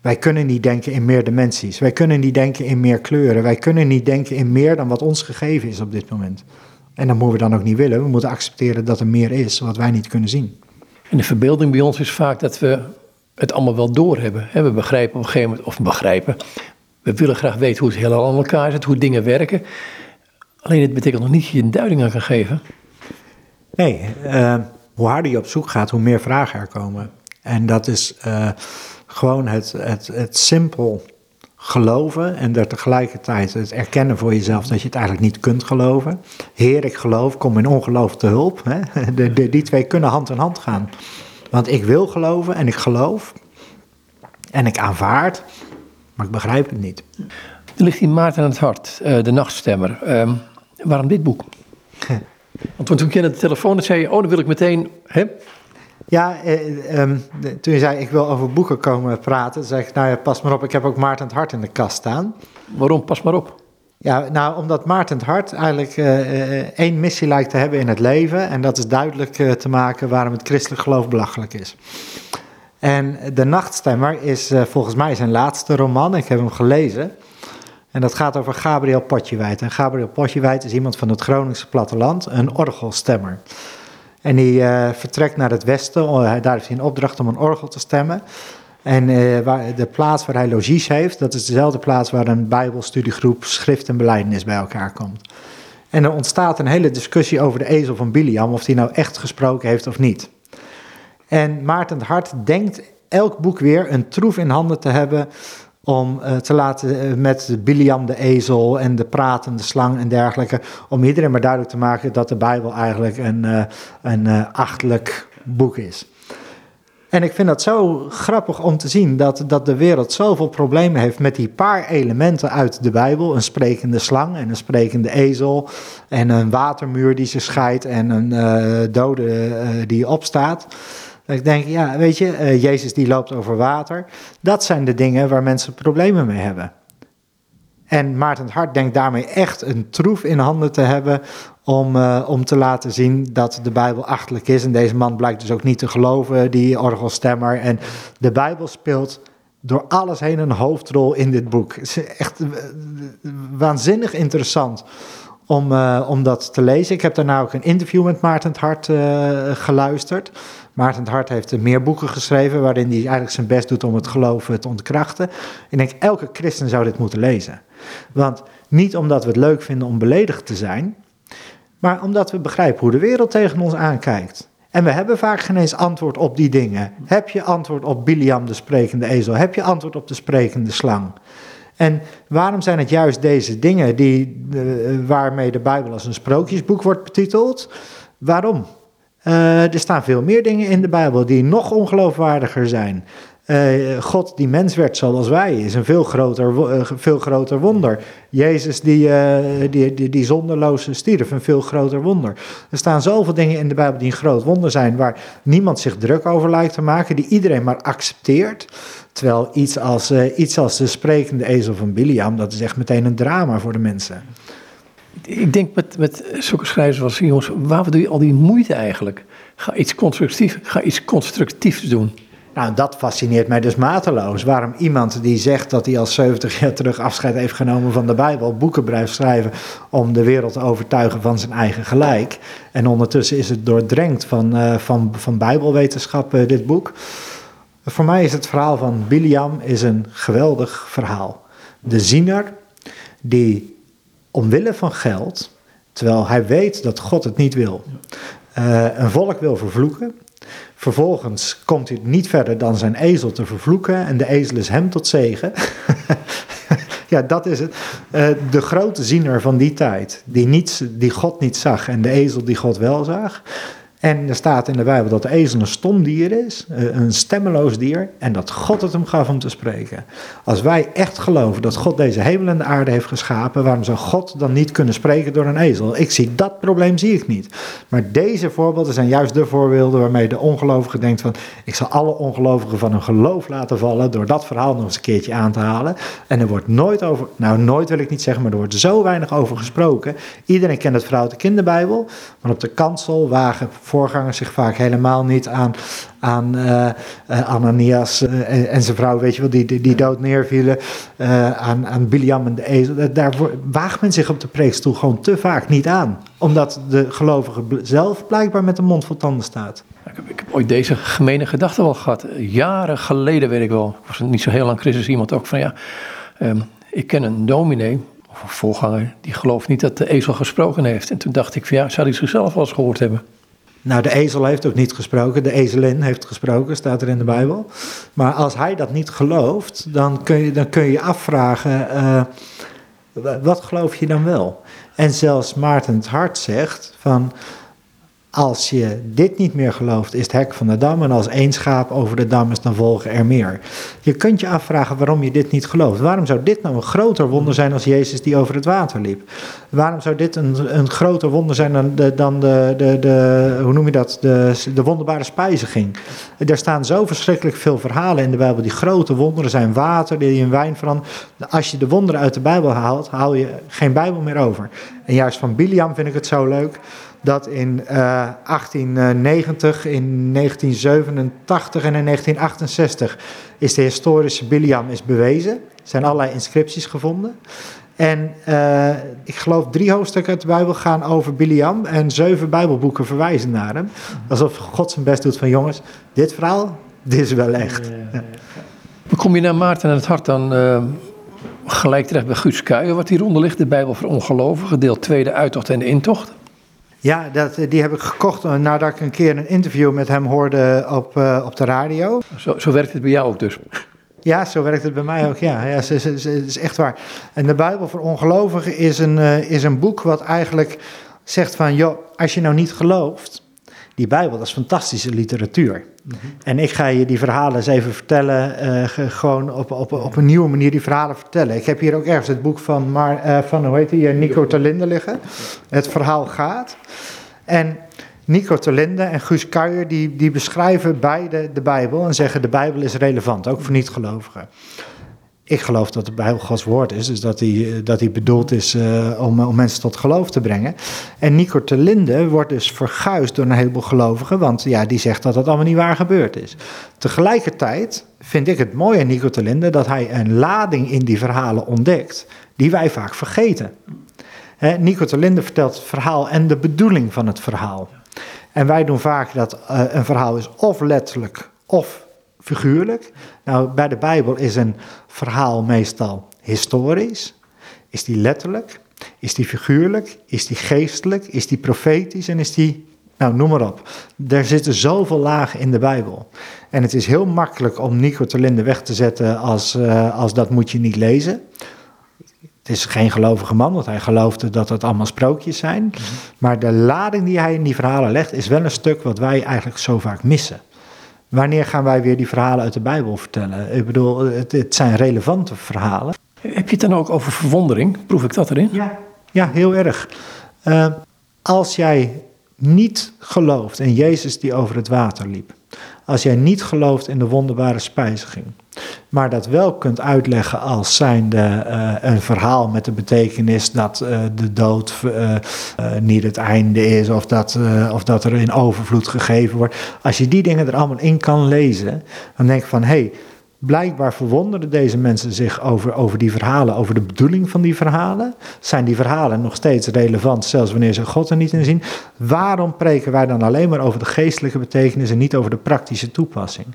Speaker 2: Wij kunnen niet denken in meer dimensies. Wij kunnen niet denken in meer kleuren. Wij kunnen niet denken in meer dan wat ons gegeven is op dit moment. En dat moeten we dan ook niet willen. We moeten accepteren dat er meer is wat wij niet kunnen zien.
Speaker 1: En de verbeelding bij ons is vaak dat we het allemaal wel doorhebben. We begrijpen op een gegeven moment, of begrijpen, we willen graag weten hoe het helemaal aan elkaar zit, hoe dingen werken. Alleen het betekent nog niet dat je een duiding aan kan geven.
Speaker 2: Nee, uh, hoe harder je op zoek gaat, hoe meer vragen er komen. En dat is uh, gewoon het, het, het simpel geloven en er tegelijkertijd het erkennen voor jezelf dat je het eigenlijk niet kunt geloven. Heer, ik geloof, kom in ongeloof te hulp. Hè? De, de, die twee kunnen hand in hand gaan. Want ik wil geloven en ik geloof en ik aanvaard, maar ik begrijp het niet.
Speaker 1: Er ligt in Maarten aan het hart, uh, de nachtstemmer. Uh, waarom dit boek? Want toen je aan de telefoon zei je, oh dan wil ik meteen... Hè?
Speaker 2: Ja, eh, um, toen je zei ik wil over boeken komen praten, zei ik, nou ja, pas maar op, ik heb ook Maarten het Hart in de kast staan.
Speaker 1: Waarom pas maar op?
Speaker 2: Ja, nou, omdat Maarten het Hart eigenlijk uh, één missie lijkt te hebben in het leven. En dat is duidelijk uh, te maken waarom het christelijk geloof belachelijk is. En De Nachtstemmer is volgens mij zijn laatste roman. Ik heb hem gelezen. En dat gaat over Gabriel Potjewijd. En Gabriel Potjewijd is iemand van het Groningse platteland, een orgelstemmer. En die uh, vertrekt naar het westen, daar heeft hij een opdracht om een orgel te stemmen. En uh, waar, de plaats waar hij logies heeft, dat is dezelfde plaats waar een bijbelstudiegroep schrift en belijdenis bij elkaar komt. En er ontstaat een hele discussie over de ezel van Biliam, of die nou echt gesproken heeft of niet. En Maarten Hart denkt elk boek weer een troef in handen te hebben om uh, te laten uh, met Biliam de ezel en de pratende slang en dergelijke, om iedereen maar duidelijk te maken dat de Bijbel eigenlijk een, uh, een achtelijk boek is. En ik vind dat zo grappig om te zien dat, dat de wereld zoveel problemen heeft met die paar elementen uit de Bijbel. Een sprekende slang en een sprekende ezel en een watermuur die ze scheidt en een dode die opstaat. Dat ik denk, ja, weet je, uh, Jezus die loopt over water. Dat zijn de dingen waar mensen problemen mee hebben. En Maarten Hart denkt daarmee echt een troef in handen te hebben om, uh, om te laten zien dat de Bijbel achtelijk is. En deze man blijkt dus ook niet te geloven, die orgelstemmer. En de Bijbel speelt door alles heen een hoofdrol in dit boek. Het is echt uh, waanzinnig interessant om, uh, om dat te lezen. Ik heb daarna ook een interview met Maarten Hart geluisterd. Maarten het Hart heeft meer boeken geschreven waarin hij eigenlijk zijn best doet om het geloven te ontkrachten. Ik denk, elke christen zou dit moeten lezen. Want niet omdat we het leuk vinden om beledigd te zijn, maar omdat we begrijpen hoe de wereld tegen ons aankijkt. En we hebben vaak geen eens antwoord op die dingen. Heb je antwoord op Biliam de sprekende ezel? Heb je antwoord op de sprekende slang? En waarom zijn het juist deze dingen die, uh, waarmee de Bijbel als een sprookjesboek wordt betiteld? Waarom? Uh, er staan veel meer dingen in de Bijbel die nog ongeloofwaardiger zijn. Uh, God die mens werd zoals wij is een veel groter, veel groter wonder. Jezus die, die, die, die zonderloze stierf, een veel groter wonder. Er staan zoveel dingen in de Bijbel die een groot wonder zijn, waar niemand zich druk over lijkt te maken, die iedereen maar accepteert. Terwijl iets als, iets als de sprekende ezel van Biliam, dat is echt meteen een drama voor de mensen
Speaker 1: ik denk met, met zulke schrijvers als jongens, waarom doe je al die moeite eigenlijk? Ga iets constructiefs, ga iets constructiefs doen.
Speaker 2: Nou, dat fascineert mij dus mateloos. Waarom iemand die zegt dat hij al 70 jaar terug afscheid heeft genomen van de Bijbel, boeken blijft schrijven om de wereld te overtuigen van zijn eigen gelijk. En ondertussen is het doordrenkt van, uh, van, van Bijbelwetenschap, uh, dit boek. Voor mij is het verhaal van Biliam is een geweldig verhaal. De ziener die omwille van geld, terwijl hij weet dat God het niet wil, uh, een volk wil vervloeken. Vervolgens komt hij niet verder dan zijn ezel te vervloeken en de ezel is hem tot zegen. ja, dat is het. Uh, de grote ziener van die tijd, die, niet, die God niet zag en de ezel die God wel zag. En er staat in de Bijbel dat de ezel een stom dier is, eh, een stemmeloos dier, en dat God het hem gaf om te spreken. Als wij echt geloven dat God deze hemel en de aarde heeft geschapen, waarom zou God dan niet kunnen spreken door een ezel? Ik zie dat probleem zie ik niet. Maar deze voorbeelden zijn juist de voorbeelden waarmee de ongelovige denkt van, ik zal alle ongelovigen van hun geloof laten vallen door dat verhaal nog eens een keertje aan te halen. En er wordt nooit over, nou nooit wil ik niet zeggen, maar er wordt zo weinig over gesproken. Iedereen kent het verhaal de kinderbijbel, maar op de kansel wagen voorgangers zich vaak helemaal niet aan, aan uh, Ananias uh, en zijn vrouw, weet je wel, die, die, die dood neervielen, aan, aan Biliam en de ezel. Daar waagt men zich op de preekstoel gewoon te vaak niet aan, omdat de gelovige zelf blijkbaar met de mond vol tanden staat.
Speaker 1: Ik heb, ik ooit deze gemene gedachte wel gehad. Jaren geleden weet ik wel, ik was niet zo heel lang Christus, iemand ook van ja, um, ik ken een dominee, of een voorganger, die gelooft niet dat de ezel gesproken heeft. En toen dacht ik van ja, zou hij zichzelf wel eens gehoord hebben?
Speaker 2: Nou, de ezel heeft ook niet gesproken, de ezelin heeft gesproken, staat er in de Bijbel. Maar als hij dat niet gelooft, dan kun je dan kun je afvragen, uh, wat geloof je dan wel? En zelfs Maarten het Hart zegt van, als je dit niet meer gelooft, is het hek van de dam. En als één schaap over de dam is, dan volgen er meer. Je kunt je afvragen waarom je dit niet gelooft. Waarom zou dit nou een groter wonder zijn als Jezus die over het water liep? Waarom zou dit een, een groter wonder zijn dan, de, dan de, de, de, hoe noem je dat, de, de wonderbare spijziging? Er staan zo verschrikkelijk veel verhalen in de Bijbel die grote wonderen zijn. Water die in wijn verandert. Als je de wonderen uit de Bijbel haalt, haal je geen Bijbel meer over. En juist van Biliam vind ik het zo leuk dat in 1890, in 1987 en in 1968 is de historische Biliam is bewezen. Er zijn allerlei inscripties gevonden. En uh, ik geloof drie hoofdstukken uit de Bijbel gaan over Biliam en zeven Bijbelboeken verwijzen naar hem. Alsof God zijn best doet van jongens, dit verhaal, dit is wel echt. Ja.
Speaker 1: Kom je naar Maarten en het hart dan uh, gelijk terecht bij Guus Kuijer, wat hieronder ligt, de Bijbel voor ongelovigen, deel 2, de uittocht en de intocht?
Speaker 2: Ja, dat, die heb ik gekocht nadat ik een keer een interview met hem hoorde op, uh, op de radio.
Speaker 1: Zo, zo werkt het bij jou ook dus?
Speaker 2: Ja, zo werkt het bij mij ook. Ja, ja het is echt waar. En de Bijbel voor ongelovigen is een, uh, is een boek wat eigenlijk zegt van, joh, als je nou niet gelooft, die Bijbel, dat is fantastische literatuur. Mm -hmm. En ik ga je die verhalen eens even vertellen, uh, gewoon op, op, op een nieuwe manier die verhalen vertellen. Ik heb hier ook ergens het boek van, Mar, uh, van hoe heet die, Nico Terlinde liggen. Het verhaal gaat. En Nico Terlinde en Guus Kuijer, die, die beschrijven beide de Bijbel en zeggen de Bijbel is relevant, ook voor niet-gelovigen. Ik geloof dat de Bijbel Gods woord is, dus dat die, dat die bedoeld is uh, om, om mensen tot geloof te brengen. En Nico Terlinde wordt dus verguisd door een heleboel gelovigen, want ja, die zegt dat dat allemaal niet waar gebeurd is. Tegelijkertijd vind ik het mooi aan Nico Terlinde dat hij een lading in die verhalen ontdekt, die wij vaak vergeten. He, Nico Terlinde vertelt het verhaal en de bedoeling van het verhaal. En wij doen vaak dat uh, een verhaal is of letterlijk of figuurlijk. Nou, bij de Bijbel is een verhaal meestal historisch. Is die letterlijk? Is die figuurlijk? Is die geestelijk? Is die profetisch? En is die, nou noem maar op. Er zitten zoveel lagen in de Bijbel. En het is heel makkelijk om Nico Terlinde weg te zetten als, uh, als dat moet je niet lezen. Het is geen gelovige man, want hij geloofde dat het allemaal sprookjes zijn. Mm -hmm. Maar de lading die hij in die verhalen legt, is wel een stuk wat wij eigenlijk zo vaak missen. Wanneer gaan wij weer die verhalen uit de Bijbel vertellen? Ik bedoel, het, het zijn relevante verhalen.
Speaker 1: Heb je het dan ook over verwondering? Proef ik dat erin?
Speaker 2: Ja, ja heel erg. Uh, als jij niet gelooft in Jezus die over het water liep, als jij niet gelooft in de wonderbare spijziging, maar dat wel kunt uitleggen als zijnde uh, een verhaal met de betekenis dat uh, de dood uh, niet het einde is of dat, of dat er in overvloed gegeven wordt. Als je die dingen er allemaal in kan lezen, dan denk ik van hé, hey, Blijkbaar verwonderen deze mensen zich over, over die verhalen, over de bedoeling van die verhalen. Zijn die verhalen nog steeds relevant, zelfs wanneer ze God er niet in zien? Waarom preken wij dan alleen maar over de geestelijke betekenis en niet over de praktische toepassing?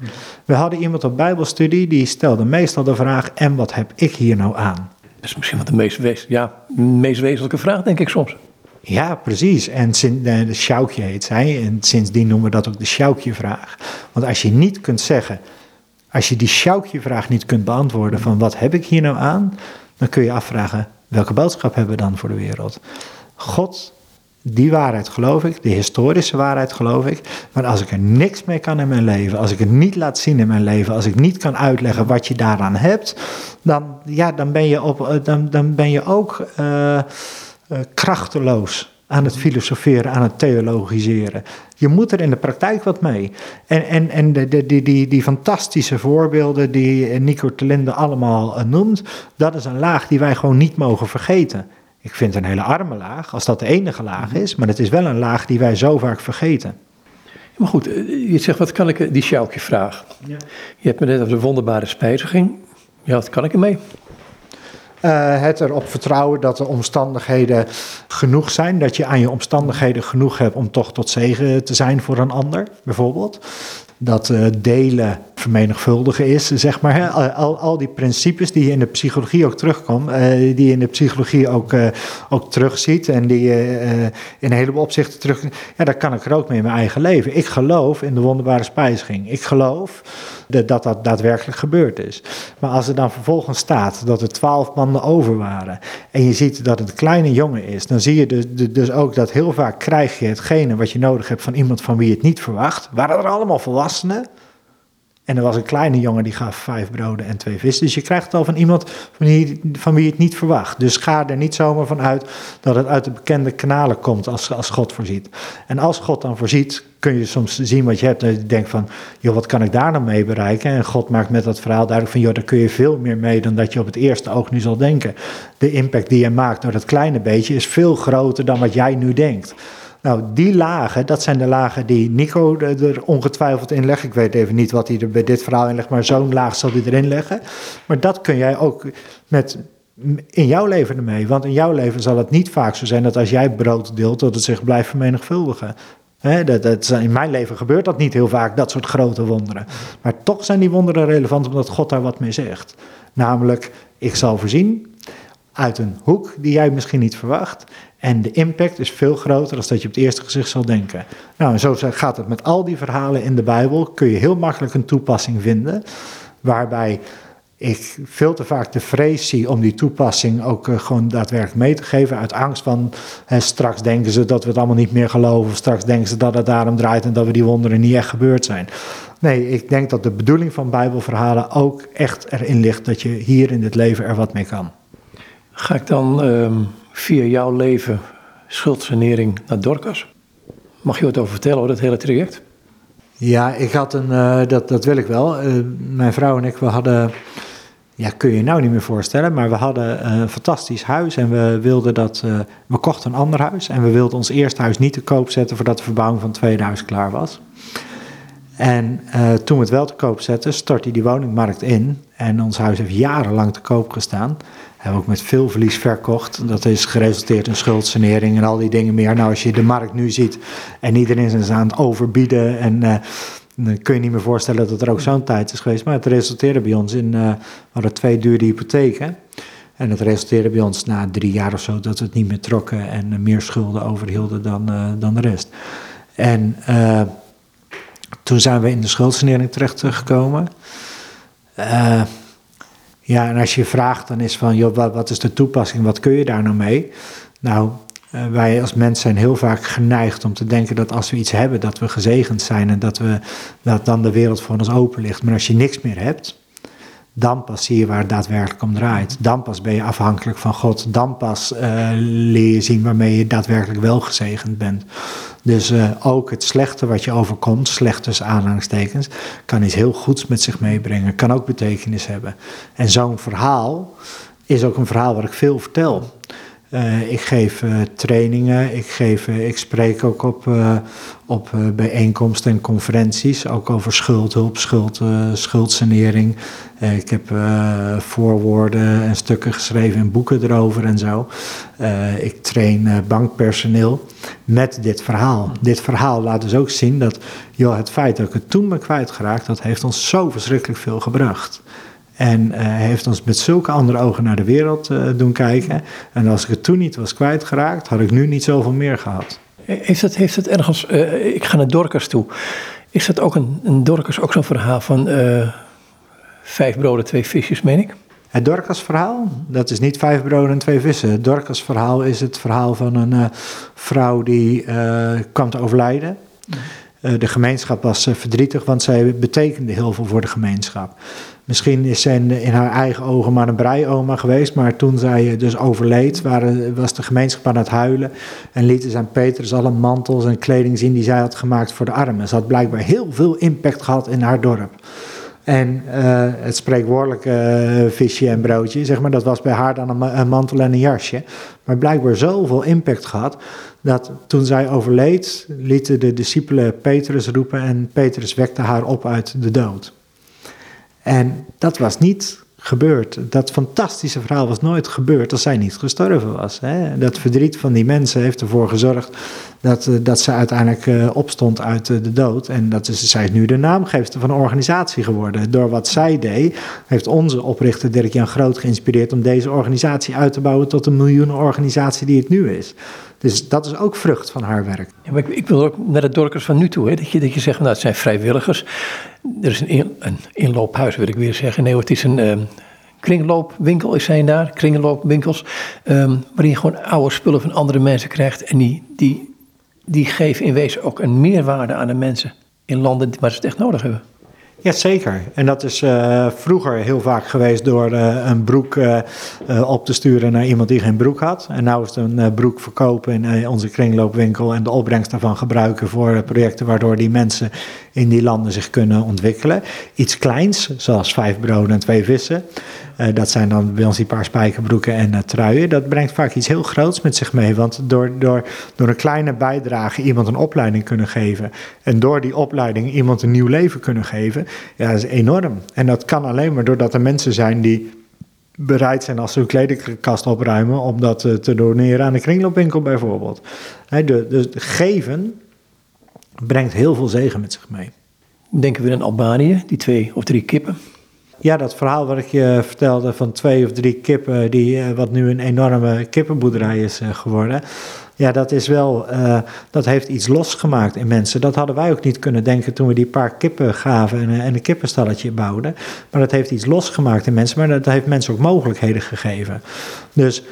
Speaker 2: We hadden iemand op Bijbelstudie die stelde meestal de vraag: en wat heb ik hier nou aan?
Speaker 1: Dat is misschien wat de meest, wees, ja, meest wezenlijke vraag, denk ik soms.
Speaker 2: Ja, precies. En de, de Sjoukje heet zij. En sindsdien noemen we dat ook de Sjoukje-vraag. Want als je niet kunt zeggen als je die Sjoukje-vraag niet kunt beantwoorden van wat heb ik hier nou aan, dan kun je afvragen welke boodschap hebben we dan voor de wereld. God, die waarheid geloof ik, de historische waarheid geloof ik, maar als ik er niks mee kan in mijn leven, als ik het niet laat zien in mijn leven, als ik niet kan uitleggen wat je daaraan hebt, dan, ja, dan, ben, je op, dan, dan ben je ook uh, krachteloos aan het filosoferen, aan het theologiseren. Je moet er in de praktijk wat mee. En, en, en de, de, die, die, die fantastische voorbeelden die Nico Telinde allemaal noemt, dat is een laag die wij gewoon niet mogen vergeten. Ik vind het een hele arme laag, als dat de enige laag is, maar het is wel een laag die wij zo vaak vergeten.
Speaker 1: Maar goed, je zegt, wat kan ik, die Sjoukje vraag. Ja. Je hebt me net over de wonderbare spijziging. Ja, wat kan ik ermee?
Speaker 2: Uh, het erop vertrouwen dat de omstandigheden genoeg zijn. Dat je aan je omstandigheden genoeg hebt om toch tot zegen te zijn voor een ander, bijvoorbeeld. Dat uh, delen vermenigvuldigen is, zeg maar. Al, al die principes die je in de psychologie ook terugkomt, uh, die je in de psychologie ook, ook terugziet en die je in een heleboel opzichten terug. Ja, daar kan ik er ook mee in mijn eigen leven. Ik geloof in de wonderbare spijziging. Ik geloof dat dat daadwerkelijk gebeurd is. Maar als er dan vervolgens staat dat er twaalf mannen over waren en je ziet dat het een kleine jongen is, dan zie je dus, dus ook dat heel vaak krijg je hetgene wat je nodig hebt van iemand van wie je het niet verwacht. Waren er allemaal volwassenen? En er was een kleine jongen die gaf vijf broden en twee vissen. Dus je krijgt het al van iemand van wie, je het niet verwacht. Dus ga er niet zomaar van uit dat het uit de bekende kanalen komt als, als God voorziet. En als God dan voorziet, kun je soms zien wat je hebt. En je denkt van, joh, wat kan ik daar nou mee bereiken? En God maakt met dat verhaal duidelijk van, joh, daar kun je veel meer mee dan dat je op het eerste oog nu zal denken. De impact die je maakt door dat kleine beetje is veel groter dan wat jij nu denkt. Nou, die lagen, dat zijn de lagen die Nico er ongetwijfeld in legt. Ik weet even niet wat hij er bij dit verhaal in legt, maar zo'n laag zal hij erin leggen. Maar dat kun jij ook met, in jouw leven ermee. Want in jouw leven zal het niet vaak zo zijn dat als jij brood deelt, dat het zich blijft vermenigvuldigen. dat, dat, in mijn leven gebeurt dat niet heel vaak, dat soort grote wonderen. Maar toch zijn die wonderen relevant omdat God daar wat mee zegt. Namelijk, ik zal voorzien uit een hoek die jij misschien niet verwacht. En de impact is veel groter dan dat je op het eerste gezicht zal denken. Nou, en zo gaat het met al die verhalen in de Bijbel. Kun je heel makkelijk een toepassing vinden. Waarbij ik veel te vaak de vrees zie om die toepassing ook uh, gewoon daadwerkelijk mee te geven. Uit angst van hè, straks denken ze dat we het allemaal niet meer geloven. Of straks denken ze dat het daarom draait en dat we die wonderen niet echt gebeurd zijn. Nee, ik denk dat de bedoeling van Bijbelverhalen ook echt erin ligt dat je hier in dit leven er wat mee kan.
Speaker 1: Ga ik dan ehm, via jouw leven schuldsanering naar Dorcas? Mag je wat over vertellen over dat hele traject?
Speaker 2: Ja, ik had een, uh, dat, dat wil ik wel. Uh, mijn vrouw en ik, we hadden, ja, kun je je nou niet meer voorstellen, maar we hadden een fantastisch huis en we wilden dat, uh, we kochten een ander huis en we wilden ons eerste huis niet te koop zetten voordat de verbouwing van het tweede huis klaar was. En toen we het wel te koop zetten, stortte die woningmarkt in en ons huis heeft jarenlang te koop gestaan hebben ook met veel verlies verkocht. Dat is geresulteerd in schuldsanering en al die dingen meer. Nou, als je de markt nu ziet en iedereen is aan het overbieden en... Uh, dan kun je niet meer voorstellen dat er ook zo'n tijd is geweest. Maar het resulteerde bij ons in, uh, we hadden twee dure hypotheken. En het resulteerde bij ons na drie jaar of zo dat we het niet meer trokken en uh, meer schulden overhielden dan, dan de rest. En toen zijn we in de schuldsanering terechtgekomen. Ja, en als je vraagt, dan is van, joh, wat, wat is de toepassing, wat kun je daar nou mee? Nou, uh, wij als mens zijn heel vaak geneigd om te denken dat als we iets hebben, dat we gezegend zijn en dat, we, dat dan de wereld voor ons open ligt. Maar als je niks meer hebt, dan pas zie je waar het daadwerkelijk om draait. Dan pas ben je afhankelijk van God. Dan pas uh, leer je zien waarmee je daadwerkelijk wel gezegend bent. Dus uh, ook het slechte wat je overkomt, slecht tussen aanhalingstekens, kan iets heel goeds met zich meebrengen. Kan ook betekenis hebben. En zo'n verhaal is ook een verhaal waar ik veel vertel. Uh, ik geef uh, trainingen, ik, geef, uh, ik spreek ook op, op bijeenkomsten en conferenties, ook over schuldhulp, schuld, schuldsanering. ik heb voorwoorden en stukken geschreven in boeken erover en zo. ik train bankpersoneel met dit verhaal. Dit verhaal laat dus ook zien dat joh, het feit dat ik het toen ben kwijtgeraakt, dat heeft ons zo verschrikkelijk veel gebracht. En uh, heeft ons met zulke andere ogen naar de wereld uh, doen kijken. En als ik het toen niet was kwijtgeraakt, had ik nu niet zoveel meer gehad.
Speaker 1: Heeft het, heeft het ergens, uh, ik ga naar Dorcas toe. Is dat ook een, een Dorcas ook zo'n verhaal van vijf broden, twee visjes, meen ik?
Speaker 2: Het Dorcas-verhaal, dat is niet vijf broden en twee vissen. Het Dorcas-verhaal is het verhaal van een vrouw die kwam te overlijden. de gemeenschap was verdrietig, want zij betekende heel veel voor de gemeenschap. Misschien is zij in haar eigen ogen maar een breioma geweest, maar toen zij dus overleed, waren, was de gemeenschap aan het huilen en lieten aan Petrus alle mantels en kleding zien die zij had gemaakt voor de armen. Ze had blijkbaar heel veel impact gehad in haar dorp. En uh, het spreekwoordelijke uh, visje en broodje, zeg maar, dat was bij haar dan een, een, mantel en een jasje. Maar blijkbaar zoveel impact gehad, dat toen zij overleed, lieten de discipelen Petrus roepen en Petrus wekte haar op uit de dood. En dat was niet gebeurd. Dat fantastische verhaal was nooit gebeurd als zij niet gestorven was. Hè? Dat verdriet van die mensen heeft ervoor gezorgd dat, eh, dat ze uiteindelijk uh, opstond uit uh, de dood. En dat is, zij is nu de naamgeefster van een organisatie geworden. Door wat zij deed, heeft onze oprichter Dirk-Jan Groot geïnspireerd om deze organisatie uit te bouwen tot een miljoenenorganisatie die het nu is. Dus dat is ook vrucht van haar werk.
Speaker 1: Ik, ik, wil ook naar de dorkers van nu toe. Hè, dat, je, dat je zegt, nou, het zijn vrijwilligers. Er is een, een inloophuis, wil ik weer zeggen. Nee, het is een um, kringloopwinkel, is zijn daar. Kringloopwinkels. Um, waarin je gewoon oude spullen van andere mensen krijgt. En die, die, die geven in wezen ook een meerwaarde aan de mensen in landen waar ze het echt nodig hebben.
Speaker 2: Jazeker. En dat is uh, vroeger heel vaak geweest door uh, een broek uh, op te sturen naar iemand die geen broek had. En nu is het een broek verkopen in onze kringloopwinkel en de opbrengst daarvan gebruiken voor projecten waardoor die mensen in die landen zich kunnen ontwikkelen. Iets kleins, zoals vijf broden en twee vissen. dat zijn dan bij ons die paar spijkerbroeken en truien. Dat brengt vaak iets heel groots met zich mee. Want door, door, door een kleine bijdrage iemand een opleiding kunnen geven. En door die opleiding iemand een nieuw leven kunnen geven ja, dat is enorm. En dat kan alleen maar doordat er mensen zijn die bereid zijn als ze hun kledingkast opruimen om dat eh, te doneren aan de kringloopwinkel bijvoorbeeld. de, geven brengt heel veel zegen met zich mee.
Speaker 1: Denken we aan Albanië, die twee of drie kippen?
Speaker 2: Ja, dat verhaal wat ik je vertelde van twee of drie kippen, die, eh, wat nu een enorme kippenboerderij is eh, geworden. Ja, dat is wel, uh, dat heeft iets losgemaakt in mensen. Dat hadden wij ook niet kunnen denken toen we die paar kippen gaven en, en een kippenstalletje bouwden. Maar dat heeft iets losgemaakt in mensen, maar dat heeft mensen ook mogelijkheden gegeven. Dus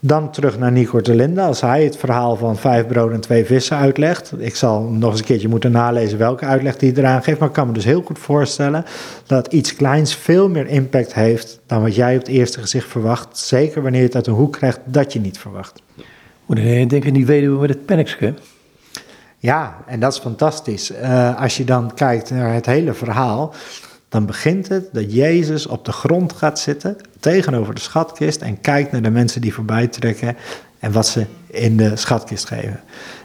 Speaker 2: dan terug naar Nico de Linde, als hij het verhaal van vijf broden en twee vissen uitlegt. Ik zal nog eens een keertje moeten nalezen welke uitleg hij eraan geeft, maar ik kan me dus heel goed voorstellen dat iets kleins veel meer impact heeft dan wat jij op het eerste gezicht verwacht. Zeker wanneer je het uit een hoek krijgt dat je niet verwacht.
Speaker 1: Moet je denken, die weduwe met het pennekske.
Speaker 2: Ja, en dat is fantastisch. Uh, als je dan kijkt naar het hele verhaal, dan begint het dat Jezus op de grond gaat zitten tegenover de schatkist en kijkt naar de mensen die voorbij trekken en wat ze in de schatkist geven.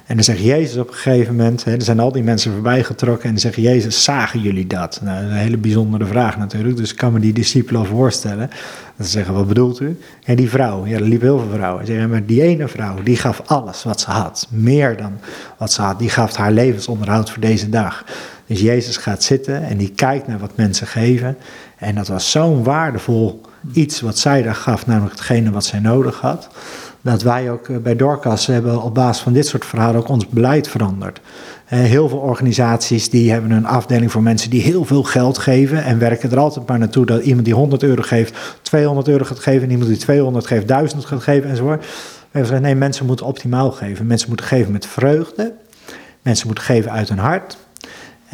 Speaker 2: En dan zegt Jezus op een gegeven moment, hè, er zijn al die mensen voorbij getrokken en dan zegt Jezus, zagen jullie dat? Nou, een hele bijzondere vraag natuurlijk, dus ik kan me die discipelen voorstellen. Dat ze zeggen, wat bedoelt u? En die vrouw, ja, er liepen heel veel vrouwen. Ze zeggen, maar die ene vrouw, die gaf alles wat ze had. Meer dan wat ze had. Die gaf haar levensonderhoud voor deze dag. Dus Jezus gaat zitten en die kijkt naar wat mensen geven. En dat was zo'n waardevol iets wat zij daar gaf, namelijk hetgene wat zij nodig had. Dat wij ook eh, bij Dorcas hebben op basis van dit soort verhalen ook ons beleid veranderd. Eh, heel veel organisaties die hebben een afdeling voor mensen die heel veel geld geven en werken er altijd maar naartoe dat iemand die 100 euro geeft 200 euro gaat geven en iemand die 200 geeft 1000 gaat geven enzovoort. We hebben gezegd nee, mensen moeten optimaal geven. Mensen moeten geven met vreugde. Mensen moeten geven uit hun hart.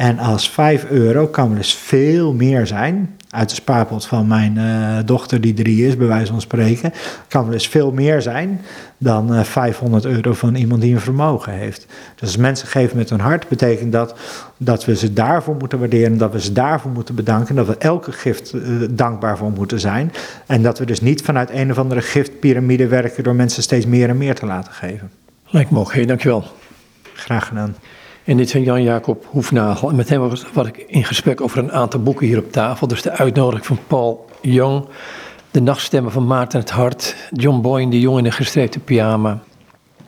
Speaker 2: En als 5 euro kan wel dus veel meer zijn. Uit de spaarpot van mijn uh, dochter, die drie is, bij wijze van spreken. Kan wel eens veel meer zijn dan uh, eh, 500 euro van iemand die een vermogen heeft. Dus als mensen geven met hun hart, betekent dat dat we ze daarvoor moeten waarderen. Dat we ze daarvoor moeten bedanken. Dat we elke gift uh, dankbaar voor moeten zijn. En dat we dus niet vanuit een of andere giftpyramide werken door mensen steeds meer en meer te laten geven.
Speaker 1: Lijkt me oké, dankjewel.
Speaker 2: Graag gedaan.
Speaker 1: En dit zijn Jan-Jacob Hoefnagel. En met hem was, ik in gesprek over een aantal boeken hier op tafel. Dus de uitnodiging van Paul Jong, De Nachtstemmen van Maarten het Hart, John Boyne, De Jong in een gestreepte pyjama.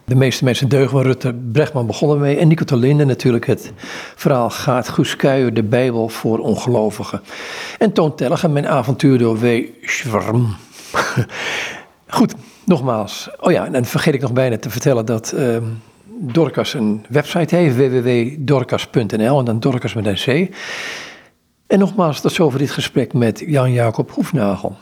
Speaker 1: De meeste mensen deugen van Rutte Brechtman begonnen mee. En Nico Linde natuurlijk het verhaal Gaat Guus de Bijbel voor ongelovigen. En Toon Tellige, mijn avontuur door W. Schwarm. Goed, nogmaals. Oh ja, en dan vergeet ik nog bijna te vertellen dat... Uh, Dorcas een website heeft, www.dorcas.nl en dan Dorcas met een C. En nogmaals, tot zover dit gesprek met Jan-Jacob Hoefnagel.